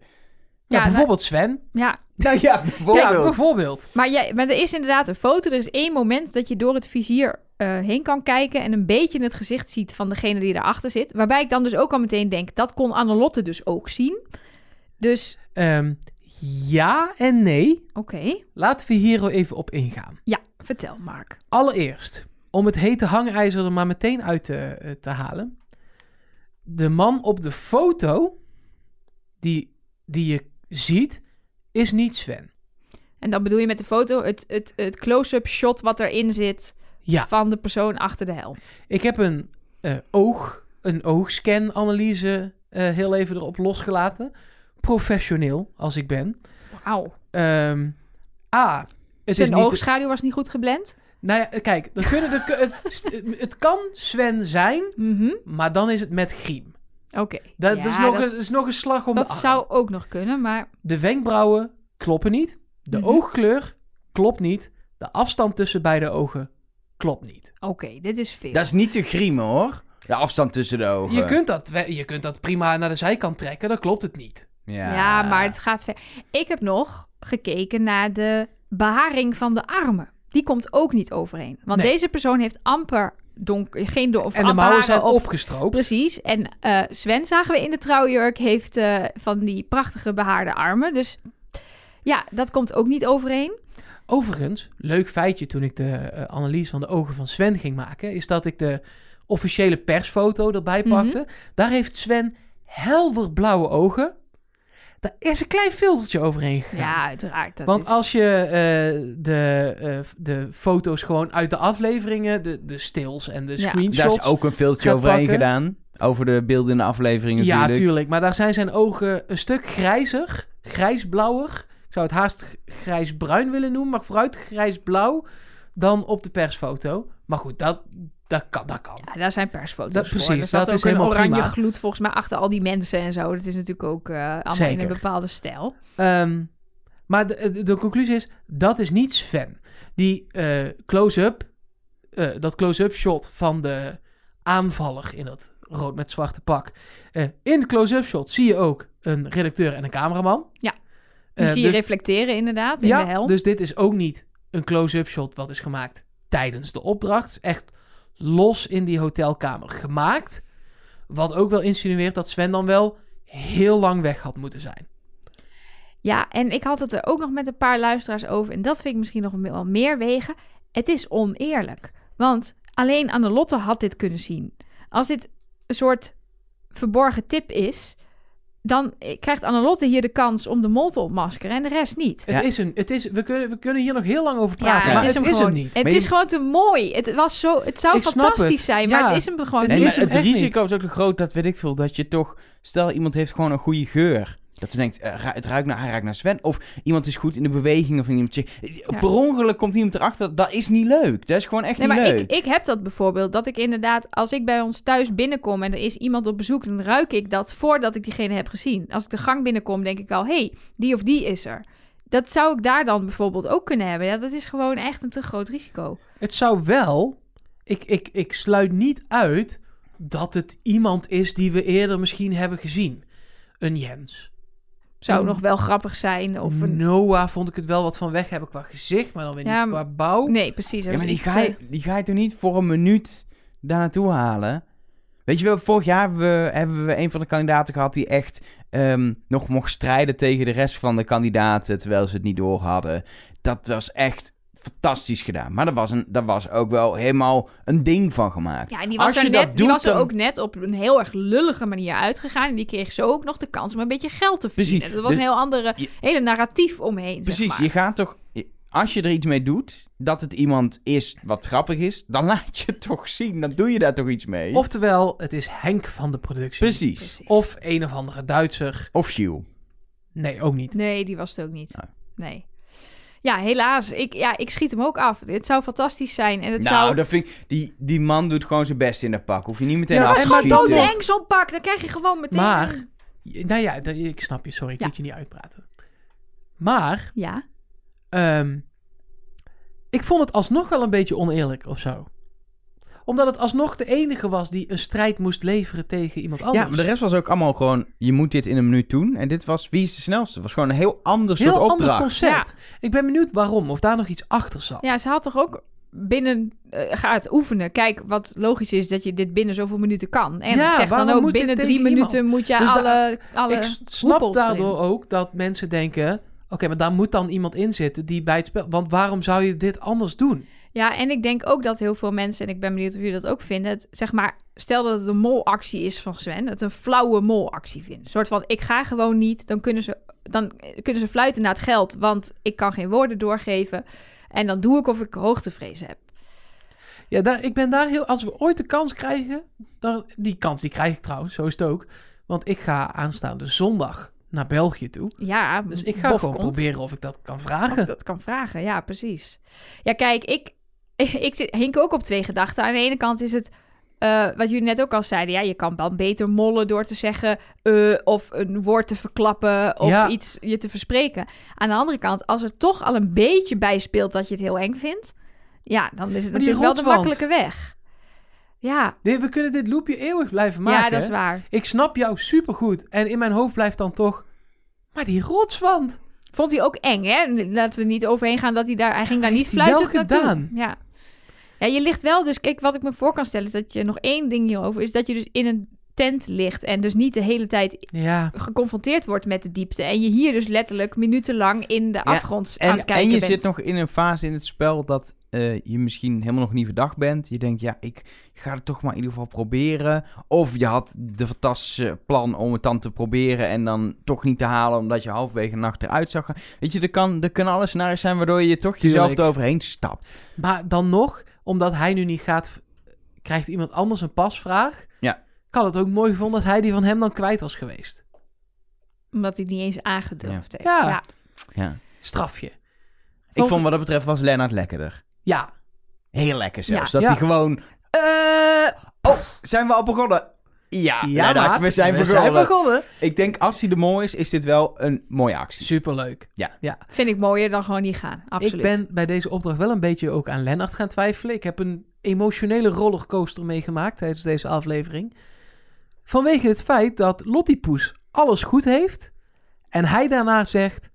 Ja, Ja, bijvoorbeeld Sven. Ja, Nou ja, bijvoorbeeld. Ja, bijvoorbeeld. maar, jij, maar er is inderdaad een foto. Er is één moment dat je door het vizier eh, heen kan kijken... en een beetje het gezicht ziet van degene die erachter zit. Waarbij ik dan dus ook al meteen denk... dat kon Annelotte dus ook zien. Dus, Ehm, ja en nee. oké. Laten we hier even op ingaan. Ja, vertel Mark. Allereerst, om het hete hangijzer er maar meteen uit te, eh, te halen. De man op de foto die, die je ziet, is niet Sven. En dan bedoel je met de foto het, het, het close-up shot wat erin zit... Ja, van de persoon achter de helm. ik heb een eh, oog, een oogscan-analyse eh, heel even erop losgelaten. Professioneel, als ik ben. Wauw. Ehm, A, het Zijn is niet... oogschaduw was niet goed geblend? Nou ja, kijk, er kunnen, er, het, het kan Sven zijn, Mhm. maar dan is het met griem. Oké. Dat, Ja, dat is, nog, dat, een, dat is nog een slag om de dat arm. zou ook nog kunnen, maar... De wenkbrauwen kloppen niet. De Mhm. oogkleur klopt niet. De afstand tussen beide ogen klopt niet. Oké, dit is veel. Dat is niet te griemen, hoor. De afstand tussen de ogen. Je kunt, dat, je kunt dat prima naar de zijkant trekken, dan klopt het niet. Ja, Ja, maar het gaat ver. Ik heb nog gekeken naar de beharing van de armen. Die komt ook niet overeen. Want Nee. deze persoon heeft amper donker, geen do- of en de mouwen zijn of opgestroopt. Precies. En eh, Sven zagen we in de trouwjurk heeft eh, van die prachtige behaarde armen. Dus ja, dat komt ook niet overeen. Overigens, leuk feitje toen ik de eh, analyse van de ogen van Sven ging maken, is dat ik de officiële persfoto erbij Mhm. pakte. Daar heeft Sven helder blauwe ogen. Daar is een klein filtertje overheen gegaan. Ja, uiteraard. Dat Want is- als je eh, de, eh, de foto's gewoon uit de afleveringen, de, de stills en de Ja. screenshots... Daar is ook een filtje gaat overheen pakken. gedaan. Over de beelden in de aflevering Ja, natuurlijk. tuurlijk. Maar daar zijn zijn ogen een stuk grijzer, grijsblauwer. Ik zou het haast grijsbruin willen noemen, maar vooruit grijsblauw dan op de persfoto. Maar goed, dat, dat kan. Dat kan. Ja, daar zijn persfoto's Dat- voor. precies, Er dat ook is een helemaal oranje prima. gloed volgens mij achter al die mensen en zo. Dat is natuurlijk ook eh, allemaal in een bepaalde stijl. Ehm, maar de, de, de conclusie is, dat is niet Sven. Die eh, close-up, eh, dat close-up shot van de aanvaller in dat rood met zwarte pak. In de close-up shot zie je ook een redacteur en een cameraman. Ja. Die zie je dus- reflecteren inderdaad in ja, de helm. dus dit is ook niet een close-up shot wat is gemaakt tijdens de opdracht. Het is echt los in die hotelkamer gemaakt. Wat ook wel insinueert dat Sven dan wel heel lang weg had moeten zijn. Ja, en ik had het er ook nog met een paar luisteraars over. En dat vind ik misschien nog wel meer wegen. Het is oneerlijk. Want alleen Annelotte had dit kunnen zien. Als dit een soort verborgen tip is... dan krijgt Annelotte hier de kans om de mol te ontmaskeren en de rest niet. Het is een, het is, we, kunnen, we kunnen hier nog heel lang over praten, maar het is, hem, gewoon. niet. Het Maar je- is gewoon te mooi. Het, was zo, het zou Ik fantastisch het. zijn, maar Ja. het is hem gewoon Het Nee, niet. is het het risico is ook te groot dat, weet ik veel, dat je toch... Stel, iemand heeft gewoon een goede geur. Dat ze denkt, eh, het ruikt naar, hij ruikt naar Sven. Of iemand is goed in de beweging. Of iemand, Ja. Per ongeluk komt iemand erachter. Dat is niet leuk. Dat is gewoon echt Nee, niet maar leuk. ik, ik heb dat bijvoorbeeld, dat ik inderdaad, als ik bij ons thuis binnenkom en er is iemand op bezoek, dan ruik ik dat voordat ik diegene heb gezien. Als ik de gang binnenkom, denk ik al, hé, hey, die of die is er. Dat zou ik daar dan bijvoorbeeld ook kunnen hebben. Ja, dat is gewoon echt een te groot risico. Het zou wel... Ik, ik, ik sluit niet uit dat het iemand is die we eerder misschien hebben gezien. Een Jens. Zou nog wel grappig zijn. Of een... Noah vond ik het wel wat van weg hebben qua gezicht, maar dan weer Ja, niet qua bouw. Nee, precies. Ja, maar die ga, je, die ga je toch niet voor een minuut daar naartoe halen? Weet je wel, vorig jaar hebben we, hebben we een van de kandidaten gehad die echt ehm, nog mocht strijden tegen de rest van de kandidaten terwijl ze het niet door hadden. Dat was echt fantastisch gedaan. Maar daar was, een, daar was ook wel helemaal een ding van gemaakt. Ja, en die was, er, net, die doet, was er dan- ook net op een heel erg lullige manier uitgegaan. En die kreeg zo ook nog de kans om een beetje geld te verdienen. Precies. Dat was Dus- een heel andere, Je- hele narratief omheen, Precies, zeg maar. je gaat toch... Als je er iets mee doet, dat het iemand is wat grappig is, dan laat je het toch zien. Dan doe je daar toch iets mee. Oftewel, het is Henk van de productie. Precies. Precies. Of een of andere Duitser. Of Giel. Nee, ook niet. Nee, die was het ook niet. Nee. Nee. Ja, helaas. Ik, ja, ik schiet hem ook af. Het zou fantastisch zijn. En het nou, zou... dat vind ik, die, die man doet gewoon zijn best in dat pak. Hoef je niet meteen Ja, af te maar schieten. dan Dan eng zo'n pak. Dan krijg je gewoon meteen... Maar- Nou ja, dat- ik snap je. Sorry, ik Ja. liet je niet uitpraten. Maar, Ja. ehm, ik vond het alsnog wel een beetje oneerlijk of zo. Omdat het alsnog de enige was die een strijd moest leveren tegen iemand anders. Ja, maar de rest was ook allemaal gewoon... Je moet dit in een minuut doen. En dit was... Wie is de snelste? Het was gewoon een heel ander soort Heel ander opdracht. concept. Ik ben benieuwd waarom. Of daar nog iets achter zat. ja, ze had toch ook binnen... eh ga het oefenen. Kijk, wat logisch is dat je dit binnen zoveel minuten kan. En Ja, zeg dan ook binnen drie minuten moet je Dus da- alle, alle ik snap erin. daardoor ook dat mensen denken... Oké, maar daar moet dan iemand in zitten die bij het spel... Want waarom zou je dit anders doen? Ja, en ik denk ook dat heel veel mensen, en ik ben benieuwd of jullie dat ook vinden, het, zeg maar, stel dat het een molactie is van Sven, het een flauwe molactie vinden. Een soort van, ik ga gewoon niet, dan kunnen ze, dan kunnen ze fluiten naar het geld, want ik kan geen woorden doorgeven. En dan doe ik of ik hoogtevrees heb. Ja, daar, ik ben daar heel... Als we ooit de kans krijgen... Dan, die kans die krijg ik trouwens, zo is het ook. Want ik ga aanstaande zondag naar België toe. Ja, Dus ik ga gewoon komt. proberen of ik dat kan vragen. ik dat kan vragen, ja, precies. Ja, kijk, ik, ik hink ook op twee gedachten. Aan de ene kant is het, eh, wat jullie net ook al zeiden, ja, je kan dan beter mollen door te zeggen eh, of een woord te verklappen of Ja. iets je te verspreken. Aan de andere kant, als er toch al een beetje bij speelt dat je het heel eng vindt, ja, dan is het Maar natuurlijk wel de makkelijke weg. Ja, Nee, we kunnen dit loopje eeuwig blijven maken. ja, dat is waar. Ik snap jou supergoed. En in mijn hoofd blijft dan toch... Maar die rotswand. Vond hij ook eng, hè? Laten we niet overheen gaan dat hij daar... Hij ging daar niet wel fluitend naartoe. gedaan. Ja. Ja, je ligt wel... Dus kijk, wat ik me voor kan stellen is dat je nog één ding hierover... is dat je dus in een tent ligt en dus niet de hele tijd Ja. geconfronteerd wordt met de diepte. En je hier dus letterlijk minutenlang in de afgrond aan het kijken en je bent. zit nog in een fase in het spel dat eh, je misschien helemaal nog niet verdacht bent. Je denkt, ja, ik ga het toch maar in ieder geval proberen. Of je had de fantastische plan om het dan te proberen en dan toch niet te halen omdat je halverwege nacht eruit zag. Weet je, er, kan, er kunnen alle scenario's zijn waardoor je toch jezelf eroverheen stapt. Maar dan nog, omdat hij nu niet gaat... Krijgt iemand anders een pasvraag? Ja. Kan het ook mooi gevonden als hij die van hem dan kwijt was geweest. Omdat hij het niet eens aangedurfd heeft. Ja. ja. Ja. Strafje. Ik vond wat dat betreft was Lennart lekkerder. Ja. Heel lekker zelfs. Ja. Dat Ja. hij gewoon... Eh, Zijn we al begonnen? Ja, Ja, maat, we zijn we begonnen. zijn begonnen. Ik denk, als hij de mol is, is dit wel een mooie actie. Superleuk. vind ik mooier dan gewoon niet gaan. Absoluut. Ik ben bij deze opdracht wel een beetje ook aan Lennart gaan twijfelen. Ik heb een emotionele rollercoaster meegemaakt tijdens deze aflevering. Vanwege het feit dat Lottie Poes alles goed heeft. En hij daarna zegt,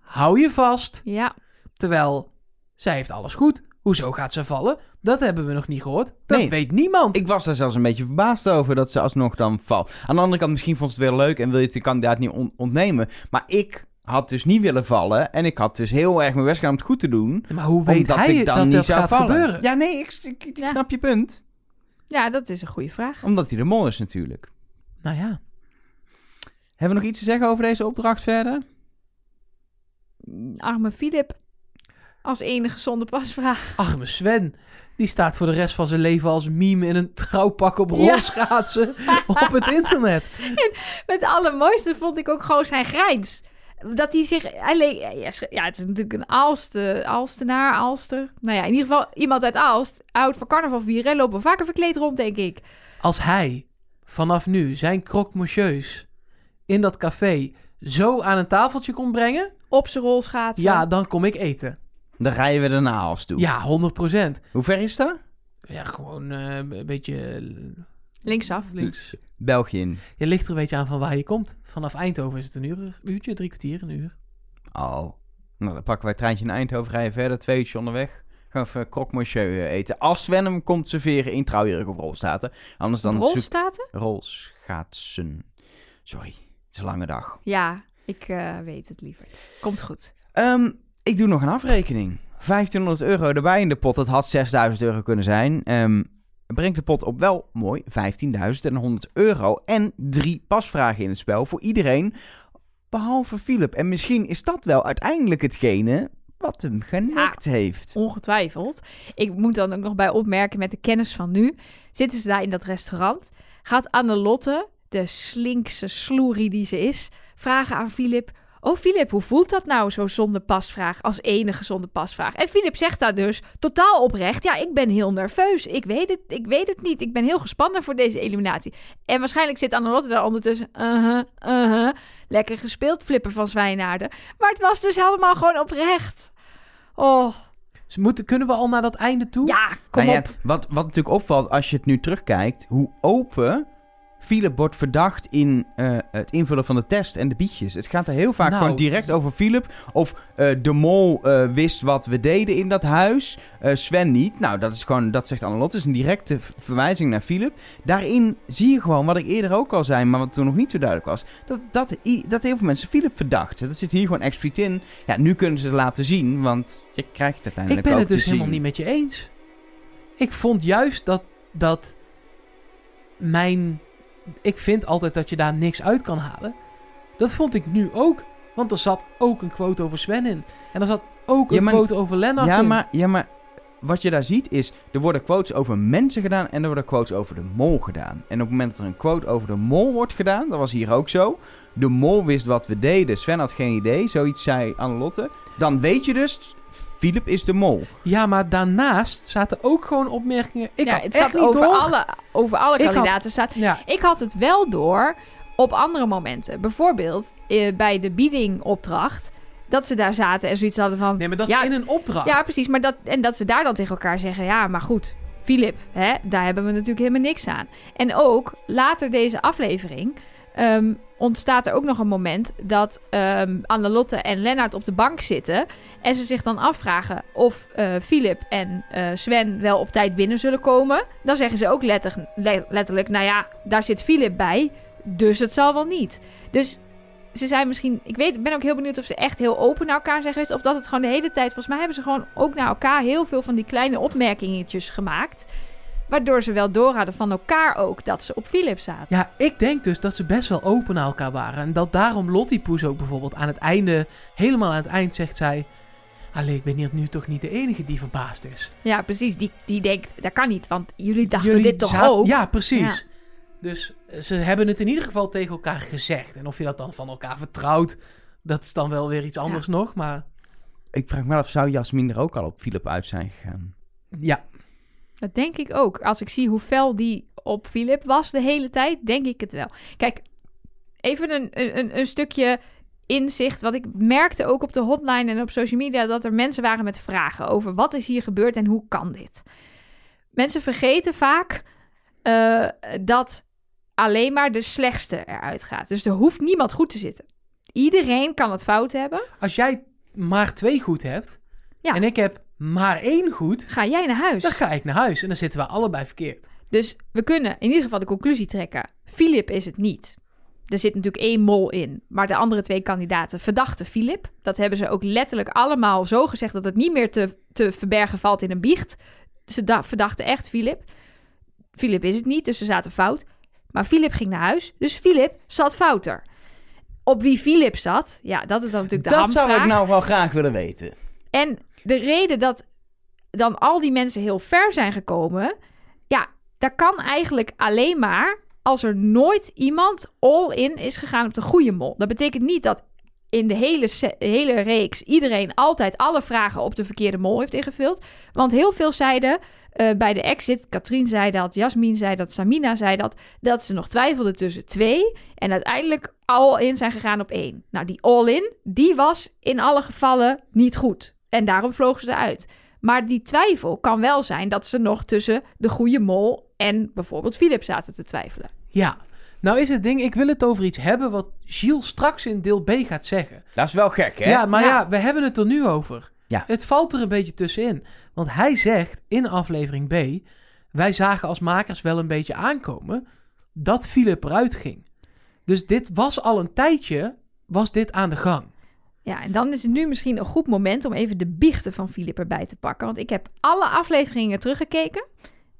hou je vast. Ja, Terwijl, zij heeft alles goed. Hoezo gaat ze vallen? Dat hebben we nog niet gehoord. Dat Nee. weet niemand. Ik was daar zelfs een beetje verbaasd over dat ze alsnog dan valt. Aan de andere kant, misschien vond ze het weer leuk en wil je het de kandidaat niet on- ontnemen. Maar ik had dus niet willen vallen en ik had dus heel erg mijn best gedaan om het goed te doen. Maar hoe weet omdat hij ik dan dat niet dat zou gaat vallen. gebeuren? Ja, nee, ik, ik, ik Ja. snap je punt. ja, dat is een goede vraag. Omdat hij de mol is natuurlijk. Nou ja. Hebben we nog iets te zeggen over deze opdracht verder? Arme Filip. Als enige zonder pasvraag. Arme Sven. Die staat voor de rest van zijn leven als meme in een trouwpak op Ja. rolschaatsen op het internet. Het allermooiste vond ik ook gewoon zijn grijns. Dat hij zich... Hij leek, ja, het is natuurlijk een Aalste, Aalstenaar, Aalster. Nou ja, in ieder geval iemand uit Aalst. Oud voor carnaval vieren. Lopen vaker verkleed rond, denk ik. Als hij vanaf nu zijn croque monsieurs in dat café zo aan een tafeltje kon brengen, Op zijn rolschaatsen. ja, dan kom ik eten. Dan rijden we er naar Aalst toe. Ja, 100%. Hoe ver is dat? Ja, gewoon eh, een beetje eh, Linksaf. links. België in. Je ligt er een beetje aan van waar je komt. Vanaf Eindhoven is het een uur, uurtje, drie kwartier, een uur. Oh. Nou, dan pakken wij het treintje naar Eindhoven, rijden verder, twee uurtjes onderweg. Gaan we even croque monsieur eh, eten. Als Sven hem komt serveren in trouwjurk of rolstaten. Anders dan zoek... Rolstaten? Rolschaatsen. Sorry, het is een lange dag. Ja, ik eh, weet het liever. Komt goed. Ehm, ik doe nog een afrekening. 1500 euro erbij in de pot. Dat had 6000 euro kunnen zijn. Ehm, brengt de pot op wel mooi 15.100 euro. En drie pasvragen in het spel voor iedereen. Behalve Philip. En misschien is dat wel uiteindelijk hetgene wat hem genekt heeft. Ongetwijfeld. Ik moet dan ook nog bij opmerken met de kennis van nu. Zitten ze daar in dat restaurant. Gaat Annelotte, de slinkse sloerie die ze is, vragen aan Filip... Oh Filip, hoe voelt dat nou, zo zonder pasvraag, als enige zonder pasvraag? En Filip zegt daar dus, totaal oprecht, ja, ik ben heel nerveus. Ik weet het, ik weet het niet. Ik ben heel gespannen voor deze eliminatie. En waarschijnlijk zit Annelotte daar ondertussen, uh-huh, uh-huh. Lekker gespeeld, flippen van Zwijnaarden. Maar het was dus allemaal gewoon oprecht. Oh, Dus moeten, kunnen we al naar dat einde toe? ja, kom Nou ja, op. wat, wat natuurlijk opvalt als je het nu terugkijkt, hoe open Philip wordt verdacht in eh, het invullen van de test en de bietjes. Het gaat er heel vaak Nou, gewoon direct over Philip. Of eh, de mol eh, wist wat we deden in dat huis. Sven niet. Nou, dat is gewoon, dat zegt Annelotte, is een directe verwijzing naar Philip. Daarin zie je gewoon wat ik eerder ook al zei, maar wat toen nog niet zo duidelijk was. Dat, dat, dat heel veel mensen Philip verdachten. Dat zit hier gewoon expliciet in. Ja, nu kunnen ze het laten zien, want je krijgt het Ik uiteindelijk ben ook het dus helemaal zien. niet met je eens. Ik vond juist dat, dat mijn... Ik vind altijd dat je daar niks uit kan halen. Dat vond ik nu ook. Want er zat ook een quote over Sven in. En er zat ook Ja, een maar- quote over Lennart Ja in. maar, ja, maar wat je daar ziet is, er worden quotes over mensen gedaan en er worden quotes over de mol gedaan. En op het moment dat er een quote over de mol wordt gedaan, dat was hier ook zo. De mol wist wat we deden, Sven had geen idee, zoiets zei Annelotte. Dan weet je dus, Philip is de mol. Ja, maar daarnaast zaten ook gewoon opmerkingen. Ik ja, had het echt niet over door. alle, over alle Ik had- kandidaten. Staat, Ja, ik had het wel door op andere momenten. Bijvoorbeeld eh, bij de biedingopdracht. Dat ze daar zaten en zoiets hadden van... nee, maar dat Ja, is in een opdracht. Ja, precies. Maar dat, en dat ze daar dan tegen elkaar zeggen... Ja, maar goed, Filip, hè, daar hebben we natuurlijk helemaal niks aan. En ook later deze aflevering... ehm, ontstaat er ook nog een moment dat ehm Annelotte en Lennart op de bank zitten. En ze zich dan afvragen of Filip en eh, Sven wel op tijd binnen zullen komen. Dan zeggen ze ook letter- le- letterlijk: Nou ja, daar zit Filip bij. Dus het zal wel niet. Dus ze zijn misschien. Ik weet, ben ook heel benieuwd of ze echt heel open naar elkaar zijn geweest. Of dat het gewoon de hele tijd. Volgens mij hebben ze gewoon ook naar elkaar heel veel van die kleine opmerkingetjes gemaakt. Waardoor ze wel door hadden van elkaar ook dat ze op Filip zaten. Ja, ik denk dus dat ze best wel open naar elkaar waren. En dat daarom Lottie Poes ook bijvoorbeeld aan het einde, helemaal aan het eind, zegt zij... Allee, ik ben hier nu toch niet de enige die verbaasd is. Ja, precies. Die, die denkt, dat kan niet, want jullie dachten Jullie dit toch ook? Ja, precies. Dus eh, ze hebben het in ieder geval tegen elkaar gezegd. En of je dat dan van elkaar vertrouwt, dat is dan wel weer iets anders nog. Maar Ik vraag me af, zou Jasmin er ook al op Philip uit zijn gegaan? ja, Dat denk ik ook. Als ik zie hoe fel die op Philip was de hele tijd, denk ik het wel. Kijk, even een, een, een stukje inzicht. Wat ik merkte ook op de hotline en op social media... dat er mensen waren met vragen over wat is hier gebeurd en hoe kan dit. Mensen vergeten vaak eh, dat alleen maar de slechtste eruit gaat. Dus er hoeft niemand goed te zitten. Iedereen kan het fout hebben. als jij maar twee goed hebt Ja. en ik heb maar één goed, Ga jij naar huis. dan ga ik naar huis. En dan zitten we allebei verkeerd. Dus we kunnen in ieder geval de conclusie trekken. Philip is het niet. Er zit natuurlijk één mol in. Maar de andere twee kandidaten verdachten Philip. Dat hebben ze ook letterlijk allemaal zo gezegd dat het niet meer te, te verbergen valt in een biecht. Ze da- verdachten echt Philip. Philip is het niet, dus ze zaten fout. Maar Philip ging naar huis, dus Philip zat fouter. Op wie Philip zat, ja, dat is dan natuurlijk de dat zou hamvraag. ik nou wel graag willen weten. En de reden dat dan al die mensen heel ver zijn gekomen, ja, dat kan eigenlijk alleen maar als er nooit iemand all-in is gegaan op de goede mol. Dat betekent niet dat in de hele, hele reeks iedereen altijd alle vragen op de verkeerde mol heeft ingevuld. Want heel veel zeiden eh, bij de exit, Katrien zei dat, Jasmin zei dat, Samina zei dat, dat ze nog twijfelden tussen twee en uiteindelijk all-in zijn gegaan op één. Nou, die all-in, die was in alle gevallen niet goed. En daarom vlogen ze eruit. Maar die twijfel kan wel zijn dat ze nog tussen de goede mol en bijvoorbeeld Philip zaten te twijfelen. Ja. Nou is het ding, ik wil het over iets hebben wat Gilles straks in deel B gaat zeggen. Dat is wel gek, hè? Ja, maar ja. Ja. we hebben het er nu over. Ja. Het valt er een beetje tussenin. Want hij zegt in aflevering B... wij zagen als makers wel een beetje aankomen... dat Philip eruit ging. Dus dit was al een tijdje... was dit aan de gang. Ja, en dan is het nu misschien een goed moment om even de biechten van Philip erbij te pakken. Want ik heb alle afleveringen teruggekeken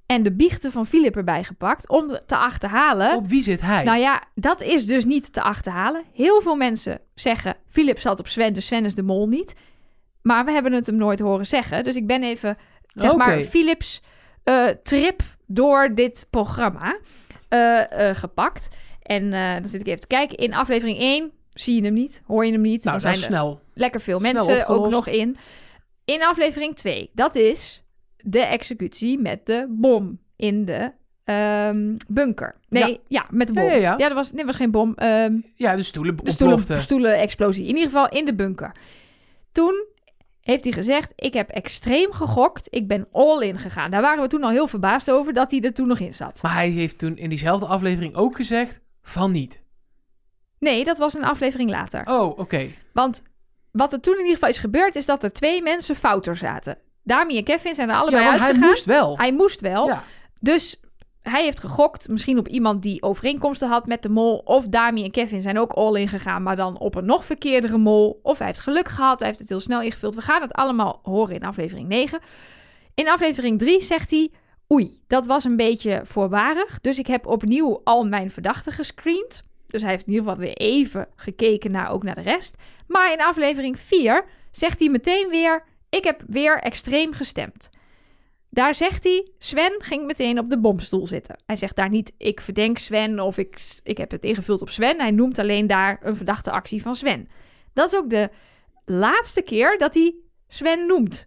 en de biechten van Philip erbij gepakt om te achterhalen. Op wie zit hij? Nou ja, dat is dus niet te achterhalen. Heel veel mensen zeggen, Philip zat op Sven, dus Sven is de mol niet. Maar we hebben het hem nooit horen zeggen. Dus ik ben even, zeg Oké. maar, Philips eh, trip door dit programma eh, eh, gepakt. En dan zit ik even te kijken. In aflevering 1 zie je hem niet, hoor je hem niet. nou, dan zijn er snel. lekker veel snel mensen ook nog in. In aflevering 2, dat is de executie met de bom in de ehm, bunker. Nee, ja. met de bom. Ja, ja, ja. dat was, nee, was geen bom. ehm, Ja, de stoelen de stoelen, stoelen-explosie. In ieder geval in de bunker. Toen heeft hij gezegd, ik heb extreem gegokt. Ik ben all in gegaan. Daar waren we toen al heel verbaasd over dat hij er toen nog in zat. Maar hij heeft toen in diezelfde aflevering ook gezegd... van niet. Nee, dat was een aflevering later. Oh, oké. Want wat er toen in ieder geval is gebeurd, is dat er twee mensen fouter zaten. Dami en Kevin zijn er Ja, allebei hij uitgegaan. moest wel. Hij moest wel. Ja. Dus hij heeft gegokt, misschien op iemand die overeenkomsten had met de mol. Of Dami en Kevin zijn ook all in gegaan, maar dan op een nog verkeerdere mol. Of hij heeft geluk gehad, hij heeft het heel snel ingevuld. We gaan het allemaal horen in aflevering 9. In aflevering 3 zegt hij... Oei, dat was een beetje voorbarig. Dus ik heb opnieuw al mijn verdachten gescreend. Dus hij heeft in ieder geval weer even gekeken naar, ook naar de rest. Maar in aflevering 4 zegt hij meteen weer... Ik heb weer extreem gestemd. Daar zegt hij, Sven ging meteen op de bomstoel zitten. Hij zegt daar niet, ik verdenk Sven of ik, ik heb het ingevuld op Sven. Hij noemt alleen daar een verdachte actie van Sven. Dat is ook de laatste keer dat hij Sven noemt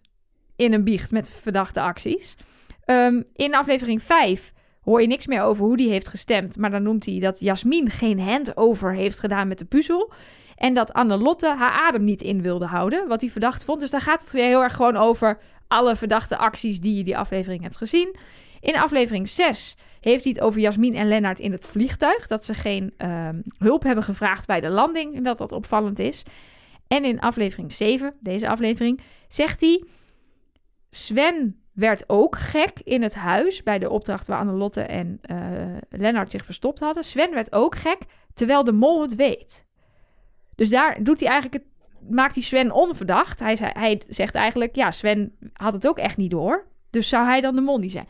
in een biecht met verdachte acties. Ehm, in aflevering 5 hoor je niks meer over hoe die heeft gestemd. Maar dan noemt hij dat Jasmin geen handover heeft gedaan met de puzzel. En dat Annelotte haar adem niet in wilde houden, wat hij verdacht vond. Dus daar gaat het weer heel erg gewoon over alle verdachte acties die je die aflevering hebt gezien. In aflevering 6 heeft hij het over Jasmin en Lennart in het vliegtuig. Dat ze geen ehm, hulp hebben gevraagd bij de landing en dat dat opvallend is. En in aflevering 7, deze aflevering, zegt hij... Sven werd ook gek in het huis bij de opdracht waar Annelotte en eh Lennart zich verstopt hadden. Sven werd ook gek, terwijl de mol het weet. Dus daar doet hij eigenlijk het, maakt hij Sven onverdacht. Hij, hij zegt eigenlijk, ja, Sven had het ook echt niet door. Dus zou hij dan de mol niet zijn?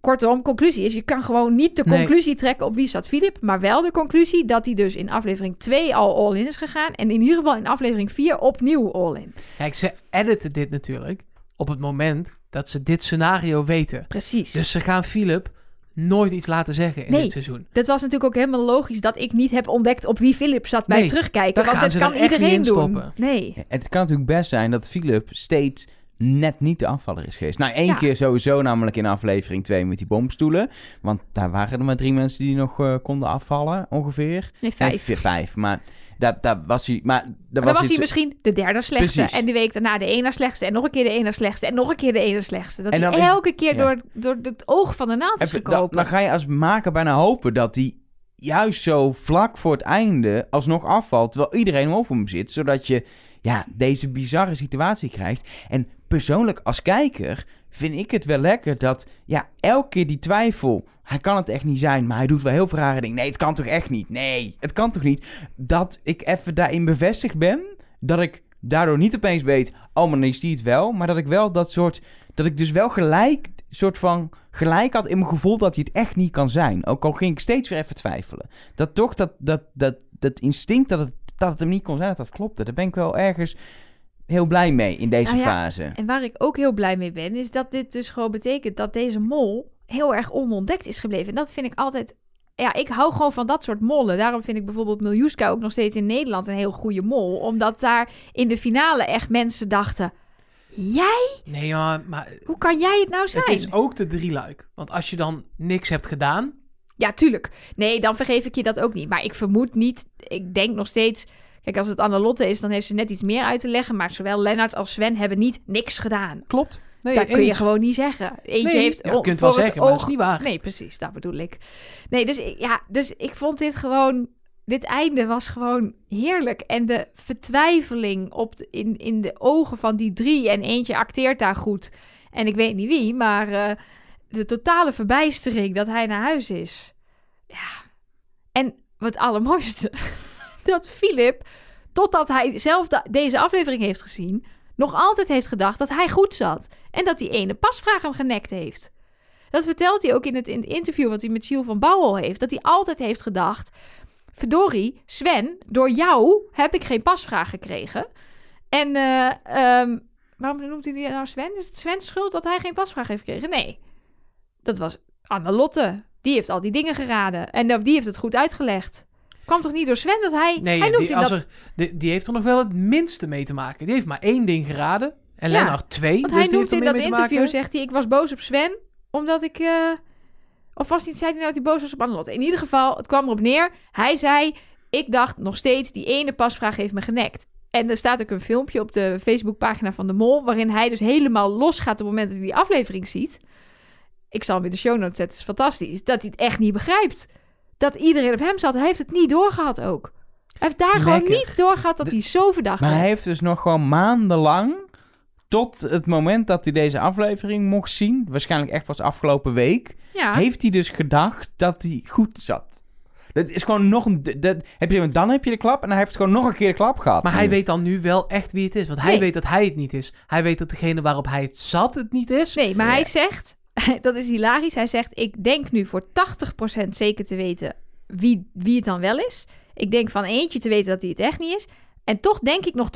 Kortom, conclusie is, je kan gewoon niet de Nee. conclusie trekken op wie zat Philip, maar wel de conclusie dat hij dus in aflevering 2 al all-in is gegaan en in ieder geval in aflevering 4 opnieuw all-in. Kijk, ze editen dit natuurlijk op het moment dat ze dit scenario weten. Precies. Dus ze gaan Philip nooit iets laten zeggen in Nee. dit seizoen. Dat was natuurlijk ook helemaal logisch dat ik niet heb ontdekt op wie Philip zat bij Nee, terugkijken. Want gaan dat ze kan er iedereen doen. stoppen. Nee. Het kan natuurlijk best zijn dat Philip steeds net niet de afvaller is geweest. Nou, één Ja. keer sowieso, namelijk in aflevering 2 met die bomstoelen. Want daar waren er maar drie mensen die nog eh, konden afvallen, ongeveer. Nee, Nee, vijf. vier, vijf. Maar daar, daar was hij... Maar, daar Maar dan was iets- hij misschien de derde slechtste. Precies. En die week daarna de ene slechtste. En nog een keer de ene slechtste. En nog een keer de ene slechtste. Dat En hij dan is- elke keer door, door het oog van de naald is Even- dan, ga je als maker bijna hopen dat hij juist zo vlak voor het einde alsnog afvalt. Terwijl iedereen op hem zit. Zodat je ja, deze bizarre situatie krijgt. En persoonlijk als kijker vind ik het wel lekker dat ja, elke keer die twijfel. Hij kan het echt niet zijn, maar hij doet wel heel veel rare dingen. Nee, het kan toch echt niet? Nee, het kan toch niet? Dat ik even daarin bevestigd ben. Dat ik daardoor niet opeens weet, oh, maar dan is die het wel. Maar dat ik wel dat soort, dat ik dus wel gelijk, soort van gelijk had in mijn gevoel dat hij het echt niet kan zijn. Ook al ging ik steeds weer even twijfelen. Dat toch, dat, dat, dat, dat instinct dat het, dat het hem niet kon zijn, dat dat klopte. Daar ben ik wel ergens heel blij mee in deze Nou ja, fase. En waar ik ook heel blij mee ben, is dat dit dus gewoon betekent dat deze mol heel erg onontdekt is gebleven. En dat vind ik altijd. Ja, ik hou gewoon van dat soort mollen. Daarom vind ik bijvoorbeeld Miljuska ook nog steeds in Nederland een heel goede mol. Omdat daar in de finale echt mensen dachten: Jij? Nee, maar, maar Hoe kan jij het nou zijn? het is ook de drieluik. Want als je dan niks hebt gedaan... Ja, tuurlijk. Nee, dan vergeef ik je dat ook niet. Maar ik vermoed niet. Ik denk nog steeds. Kijk, als het Annelotte is, dan heeft ze net iets meer uit te leggen. Maar zowel Lennart als Sven hebben niet niks gedaan. Klopt. Nee, dat kun je gewoon niet zeggen. Eentje Nee, heeft ja, je kunt wel zeggen, maar dat is oog- niet waar. Nee, precies, dat bedoel ik. Nee, dus ik- ja, dus ik vond dit gewoon. Dit einde was gewoon heerlijk. En de vertwijfeling op de- in, in de ogen van die drie. En eentje acteert daar goed. En ik weet niet wie, maar eh, de totale verbijstering dat hij naar huis is. Ja. En wat allermooiste, dat Philip, totdat hij zelf deze aflevering heeft gezien, nog altijd heeft gedacht dat hij goed zat. En dat die ene pasvraag hem genekt heeft. Dat vertelt hij ook in het, in het interview wat hij met Giel van Bouwel heeft. Dat hij altijd heeft gedacht... Verdorie, Sven, door jou heb ik geen pasvraag gekregen. En eh, ehm, waarom noemt hij die nou Sven? Is het Sven's schuld dat hij geen pasvraag heeft gekregen? Nee, dat was Annelotte. Die heeft al die dingen geraden. En eh, die heeft het goed uitgelegd. Kwam toch niet door Sven dat hij... Nee, hij noemt die, als dat, er, die, die heeft er nog wel het minste mee te maken. Die heeft maar één ding geraden. En Ja, Lennart twee. Want dus hij noemt in dat interview, zegt hij, ik was boos op Sven, omdat ik... eh, Of was hij, zei hij nou dat hij boos was op Annelotte? In ieder geval, het kwam erop neer. Hij zei, ik dacht nog steeds, die ene pasvraag heeft me genekt. En er staat ook een filmpje op de Facebookpagina van de Mol... waarin hij dus helemaal losgaat op het moment dat hij die aflevering ziet. Ik zal hem in de show notes zetten, het is fantastisch. Dat hij het echt niet begrijpt. Dat iedereen op hem zat. Hij heeft het niet doorgehad ook. Hij heeft daar gewoon niet doorgehad dat De- hij zo verdacht Maar werd. hij heeft dus nog gewoon maandenlang, tot het moment dat hij deze aflevering mocht zien, waarschijnlijk echt pas afgelopen week, Ja. heeft hij dus gedacht dat hij goed zat. Dat is gewoon nog een... Dat, heb je, dan heb je de klap en hij heeft gewoon nog een keer de klap gehad. Maar hij weet dan nu wel echt wie het is. Want hij Nee. weet dat hij het niet is. Hij weet dat degene waarop hij het zat het niet is. Nee, maar Ja. hij zegt, dat is hilarisch, hij zegt, ik denk nu voor 80% zeker te weten wie, wie het dan wel is. Ik denk van eentje te weten dat hij het echt niet is. En toch denk ik nog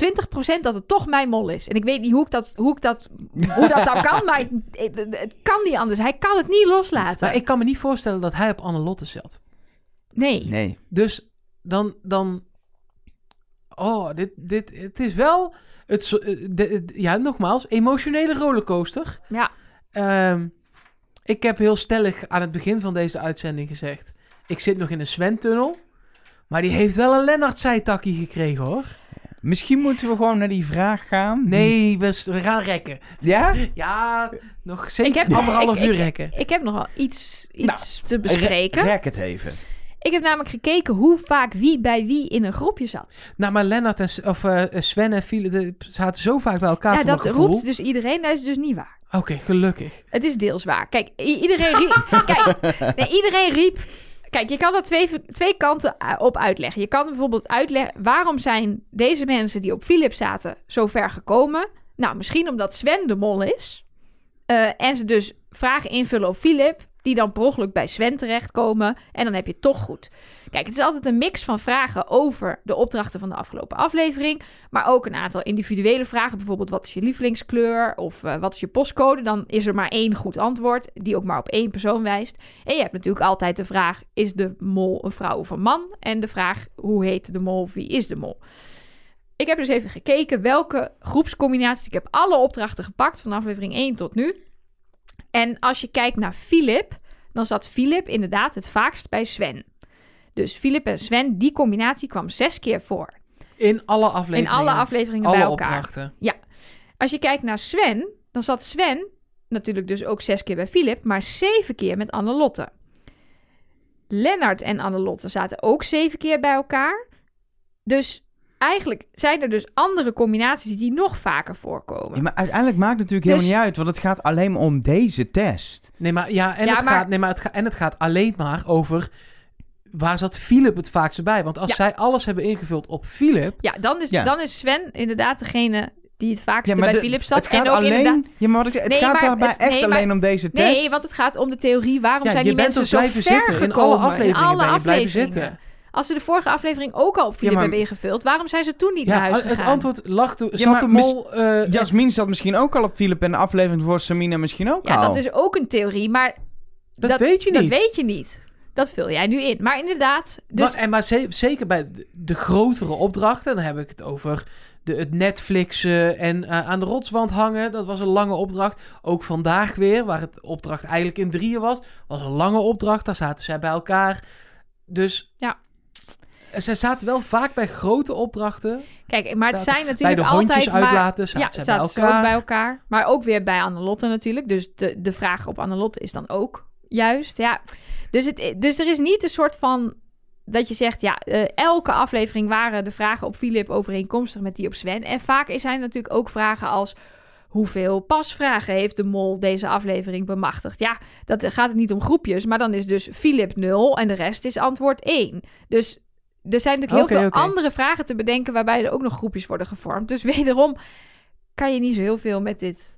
20% dat het toch mijn mol is. En ik weet niet hoe, ik dat, hoe, ik dat, hoe dat dan kan, maar ik- het, het kan niet anders. Hij kan het niet loslaten. Maar ik kan me niet voorstellen dat hij op Annelotte zat. Nee. Nee. Dus dan... dan oh, dit, dit, het is wel... Het, eh, de- de- ja, nogmaals, emotionele rollercoaster. Ja. Ehm, ik heb heel stellig aan het begin van deze uitzending gezegd... Ik zit nog in een Sven-tunnel. Maar die heeft wel een Lennart-zijtakkie gekregen, hoor. Misschien moeten we gewoon naar die vraag gaan. Nee, we, gaan rekken. Ja? Ja, nog zeker Ik heb- anderhalf ik- uur ik- rekken. Ik heb nog wel iets, iets te Re- bespreken. rek het even. Ik heb namelijk gekeken hoe vaak wie bij wie in een groepje zat. Nou, maar Lennart en of, eh, Sven en Philip de- zaten zo vaak bij elkaar ja, dat roept dus iedereen. Dat is dus niet waar. Oké, gelukkig. Het is deels waar. Kijk, iedereen riep... kijk, nee, iedereen riep... Kijk, je kan er twee, twee kanten uh, op uitleggen. Je kan bijvoorbeeld uitleggen... waarom zijn deze mensen die op Philip zaten zo ver gekomen? Nou, misschien omdat Sven de mol is. eh, en ze dus vragen invullen op Philip... die dan per ongeluk bij Sven terechtkomen. En dan heb je toch goed. Kijk, het is altijd een mix van vragen over de opdrachten van de afgelopen aflevering. Maar ook een aantal individuele vragen. Bijvoorbeeld, wat is je lievelingskleur? Of eh, wat is je postcode? Dan is er maar één goed antwoord, die ook maar op één persoon wijst. En je hebt natuurlijk altijd de vraag, is de mol een vrouw of een man? En de vraag, hoe heet de mol wie is de mol? Ik heb dus even gekeken welke groepscombinaties. Ik heb alle opdrachten gepakt van aflevering 1 tot nu. En als je kijkt naar Philip, dan zat Philip inderdaad het vaakst bij Sven. Dus Philip en Sven, die combinatie kwam zes keer voor. In alle afleveringen. In alle afleveringen alle bij elkaar. opdrachten. Als je kijkt naar Sven, dan zat Sven natuurlijk dus ook zes keer bij Philip, maar zeven keer met Annelotte. Lennart en Annelotte zaten ook zeven keer bij elkaar. Dus eigenlijk zijn er dus andere combinaties die nog vaker voorkomen. Ja, maar uiteindelijk maakt het natuurlijk Dus- helemaal niet uit, want het gaat alleen maar om deze test. Nee, maar, ja, en, Ja, het maar- Gaat, nee, maar het gaat, en het gaat alleen maar over... Waar zat Philip het vaakst bij? Want als Ja. zij alles hebben ingevuld op Philip... Ja, dan is, Ja. dan is Sven inderdaad degene die het vaakste Ja, maar bij de- Philip zat. Het gaat en ook alleen, inderdaad... ja, maar wat ik, het Nee, gaat maar daarbij het- echt nee, maar- alleen om deze test. Nee, want het gaat om de theorie waarom Ja, zijn die mensen zo blijven ver zitten. In alle afleveringen In alle ben je blijven afleveringen. Als ze de vorige aflevering ook al op Philip maar- hebben ingevuld, waarom zijn ze toen niet naar Ja, huis het gegaan? antwoord lag toen. Ja, de mis- mol... eh, Jasmin zat misschien ook al op Philip en de aflevering voor Samina misschien ook Ja, al. dat is ook een theorie, maar dat, weet je dat niet. weet je niet. Dat vul jij nu in. Maar inderdaad, dus maar, en maar ze- zeker bij de, de grotere opdrachten, dan heb ik het over de, het Netflixen en eh, aan de rotswand hangen. Dat was een lange opdracht. Ook vandaag weer, waar het opdracht eigenlijk in drieën was, was een lange opdracht. Daar zaten zij bij elkaar. Dus Ja. Ze zaten wel vaak bij grote opdrachten. kijk, maar het Bij- zijn Bij natuurlijk de hondjes altijd uitlaten zaten Ja, zij bij zaten ze elkaar. ook bij elkaar. Maar ook weer bij Annelotte natuurlijk. Dus de, de vraag op Annelotte is dan ook juist. Ja. Dus, het, dus er is niet een soort van... Dat je zegt, ja, eh, elke aflevering waren de vragen op Philip overeenkomstig met die op Sven. En vaak zijn natuurlijk ook vragen als... Hoeveel pasvragen heeft de mol deze aflevering bemachtigd? Ja, dat gaat het niet om groepjes, maar dan is dus Philip 0 en de rest is antwoord 1. Dus er zijn natuurlijk heel veel andere vragen te bedenken waarbij er ook nog groepjes worden gevormd. Dus wederom kan je niet zo heel veel met dit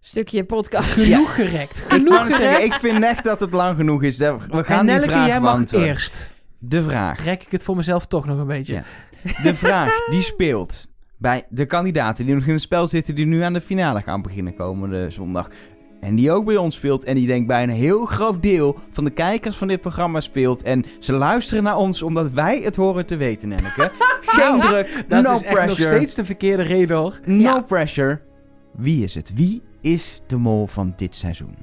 stukje podcast. Genoeg gerekt. Ik Genoeg zeggen, gerekt. ik vind echt dat het lang genoeg is. We gaan en die Nelleke, vraag jij mag beantwoorden. eerst. De vraag. Rek ik het voor mezelf toch nog een beetje. Ja. De vraag die speelt bij de kandidaten die nog in het spel zitten... die nu aan de finale gaan beginnen komende zondag. En die ook bij ons speelt. En die denk bij een heel groot deel van de kijkers van dit programma speelt. En ze luisteren naar ons omdat wij het horen te weten, Nenneke. Geen druk, Dat no is echt nog pressure. steeds de verkeerde reden hoor. No Ja. pressure. Wie is het? Wie is de mol van dit seizoen?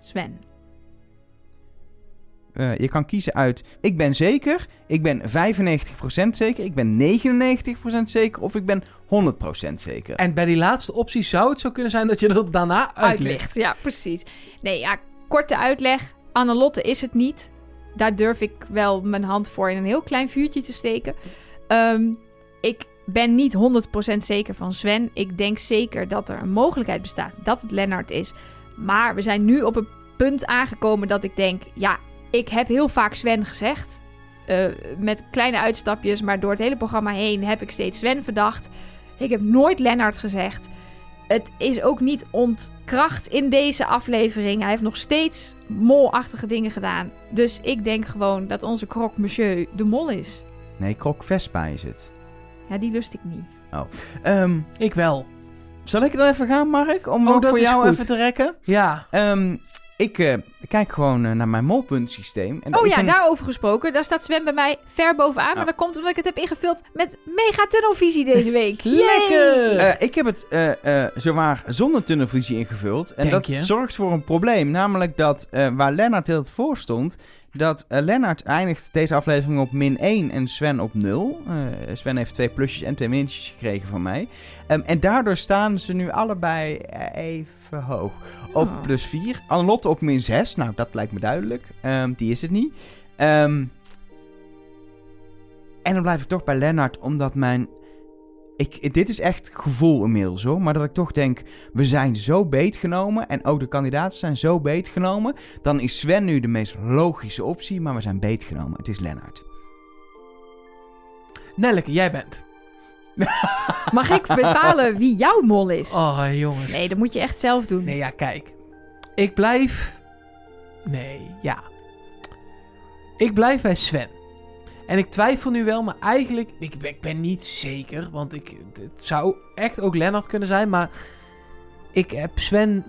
Sven. Eh, je kan kiezen uit ik ben zeker, ik ben 95% zeker, ik ben 99% zeker of ik ben 100% zeker. En bij die laatste optie zou het zo kunnen zijn dat je er daarna uitlicht. Uitlicht. Ja, precies. Nee, ja, korte uitleg. Annelotte is het niet. Daar durf ik wel mijn hand voor in een heel klein vuurtje te steken. Ehm, ik ben niet 100% zeker van Sven. Ik denk zeker dat er een mogelijkheid bestaat dat het Lennart is. Maar we zijn nu op een punt aangekomen dat ik denk... Ja, ik heb heel vaak Sven gezegd. Eh, met kleine uitstapjes, maar door het hele programma heen heb ik steeds Sven verdacht. Ik heb nooit Lennart gezegd. Het is ook niet ontkracht in deze aflevering. Hij heeft nog steeds molachtige dingen gedaan. Dus ik denk gewoon dat onze croque monsieur de mol is. Nee, Krok Vespa is het. Ja, die lust ik niet. Ehm, Ik wel. zal ik dan even gaan, Mark? Om Oh, ook voor jou goed. even te rekken? Ja. Ehm, ik eh, kijk gewoon eh, naar mijn molpuntensysteem. En dat Oh ja, een- daarover gesproken. Daar staat Sven bij mij ver bovenaan. Maar Oh. dat komt omdat ik het heb ingevuld met mega tunnelvisie deze week. Lekker! Eh, ik heb het eh eh zowaar zonder tunnelvisie ingevuld. En Denk dat je? zorgt voor een probleem. Namelijk dat eh, waar Lennart heel het voor stond... dat eh, Lennart eindigt deze aflevering op min 1 en Sven op 0. Eh, Sven heeft twee plusjes en twee mintjes gekregen van mij. Ehm, en daardoor staan ze nu allebei eh, even hoog. Op Oh. plus 4. Annelotte op min 6. Nou, dat lijkt me duidelijk. Ehm, die is het niet. Ehm, en dan blijf ik toch bij Lennart, omdat mijn... Ik, dit is echt gevoel inmiddels hoor. Maar dat ik toch denk, we zijn zo beetgenomen. En ook de kandidaten zijn zo beetgenomen. Dan is Sven nu de meest logische optie. Maar we zijn beetgenomen. Het is Lennart. Nelleke, jij bent. Mag ik bepalen wie jouw mol is? Oh, jongens. Nee, dat moet je echt zelf doen. Nee, ja, kijk. Ik blijf... Nee, ja. Ik blijf bij Sven. En ik twijfel nu wel, maar eigenlijk... Ik ben, ik ben niet zeker, want ik, het zou echt ook Lennart kunnen zijn. Maar ik heb Sven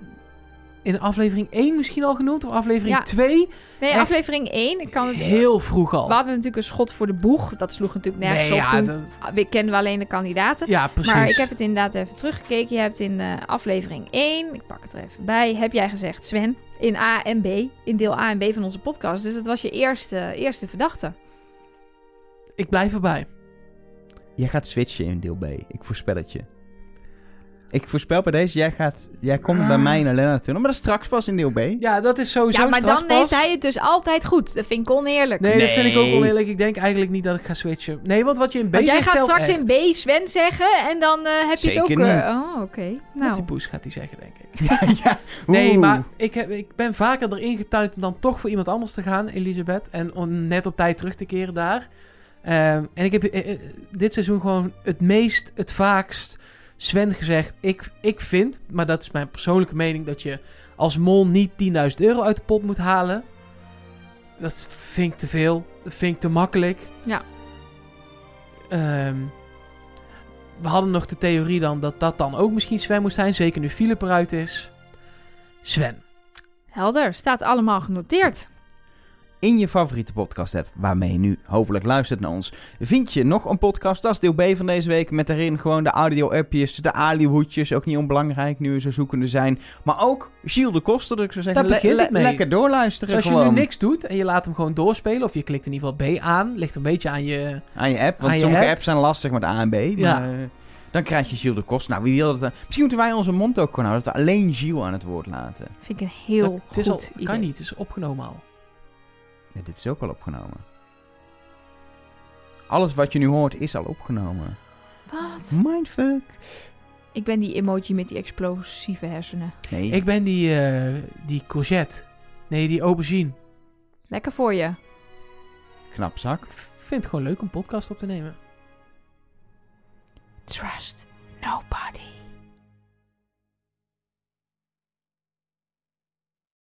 in aflevering 1 misschien al genoemd. Of aflevering Ja. 2. Nee, Echt aflevering 1. Ik kan het, Heel vroeg al. We hadden natuurlijk een schot voor de boeg. Dat sloeg natuurlijk nergens nee, op ja, toen. dat- We kenden we alleen de kandidaten. ja, precies. Maar ik heb het inderdaad even teruggekeken. Je hebt in eh, aflevering 1, ik pak het er even bij, heb jij gezegd Sven in A en B, in deel A en B van onze podcast. Dus dat was je eerste, eerste verdachte. Ik blijf erbij. Jij gaat switchen in deel B. Ik voorspel het je. Ik voorspel bij deze, jij, gaat, jij komt Ah. bij mij naar Lennart toe. Maar dat is straks pas in deel B. Ja, dat is sowieso ja, maar straks dan pas. heeft hij het dus altijd goed. Dat vind ik oneerlijk. Nee, dat vind ik ook Nee. oneerlijk. Ik denk eigenlijk niet dat ik ga switchen. Nee, want wat je in B Want jij gaat straks echt. in B Sven zeggen en dan eh, heb je het ook... Zeker eh, niet. oh, oké. Nou, Multipoes gaat hij zeggen, denk ik. ja, ja. Nee, maar ik, heb, ik ben vaker erin getuind om dan toch voor iemand anders te gaan, Elisabeth. En om net op tijd terug te keren daar. Ehm, en ik heb eh, eh, dit seizoen gewoon het meest, het vaakst Sven gezegd. Ik, ik vind, maar dat is mijn persoonlijke mening, dat je als mol niet 10.000 euro uit de pot moet halen. dat vind ik te veel. Dat vind ik te makkelijk. Ja. Ehm, we hadden nog de theorie dan dat dat dan ook misschien Sven moest zijn. Zeker nu Philip eruit is. Sven. Helder, staat allemaal genoteerd. In je favoriete podcast app, waarmee je nu hopelijk luistert naar ons. Vind je nog een podcast? Dat is deel B van deze week. Met daarin gewoon de audio-appjes, de alihoedjes. Ook niet onbelangrijk nu we zo zoekende zijn. Maar ook Gilles de Koster. Dus ik zou zeggen, Daar begint het mee. lekker doorluisteren Dus als je nu niks doet en je laat hem gewoon doorspelen. Of je klikt in ieder geval B aan. Ligt een beetje aan je... Aan je app, want je sommige app. apps zijn lastig met A en B. Maar Ja. eh, dan krijg je Gilles de Koster. Nou, wie wil dat? eh, Misschien moeten wij onze mond ook gewoon houden. Dat we alleen Gilles aan het woord laten. Vind ik een heel Dat- het is goed al, idee. kan niet, het is opgenomen al. Ja, dit is ook al opgenomen. Alles wat je nu hoort is al opgenomen. Wat? Mindfuck. Ik ben die emoji met die explosieve hersenen. Nee, Ik ben die, eh, die courgette. Nee, die aubergine. Lekker voor je. knap zak. Ik vind het gewoon leuk om podcast op te nemen. Trust nobody.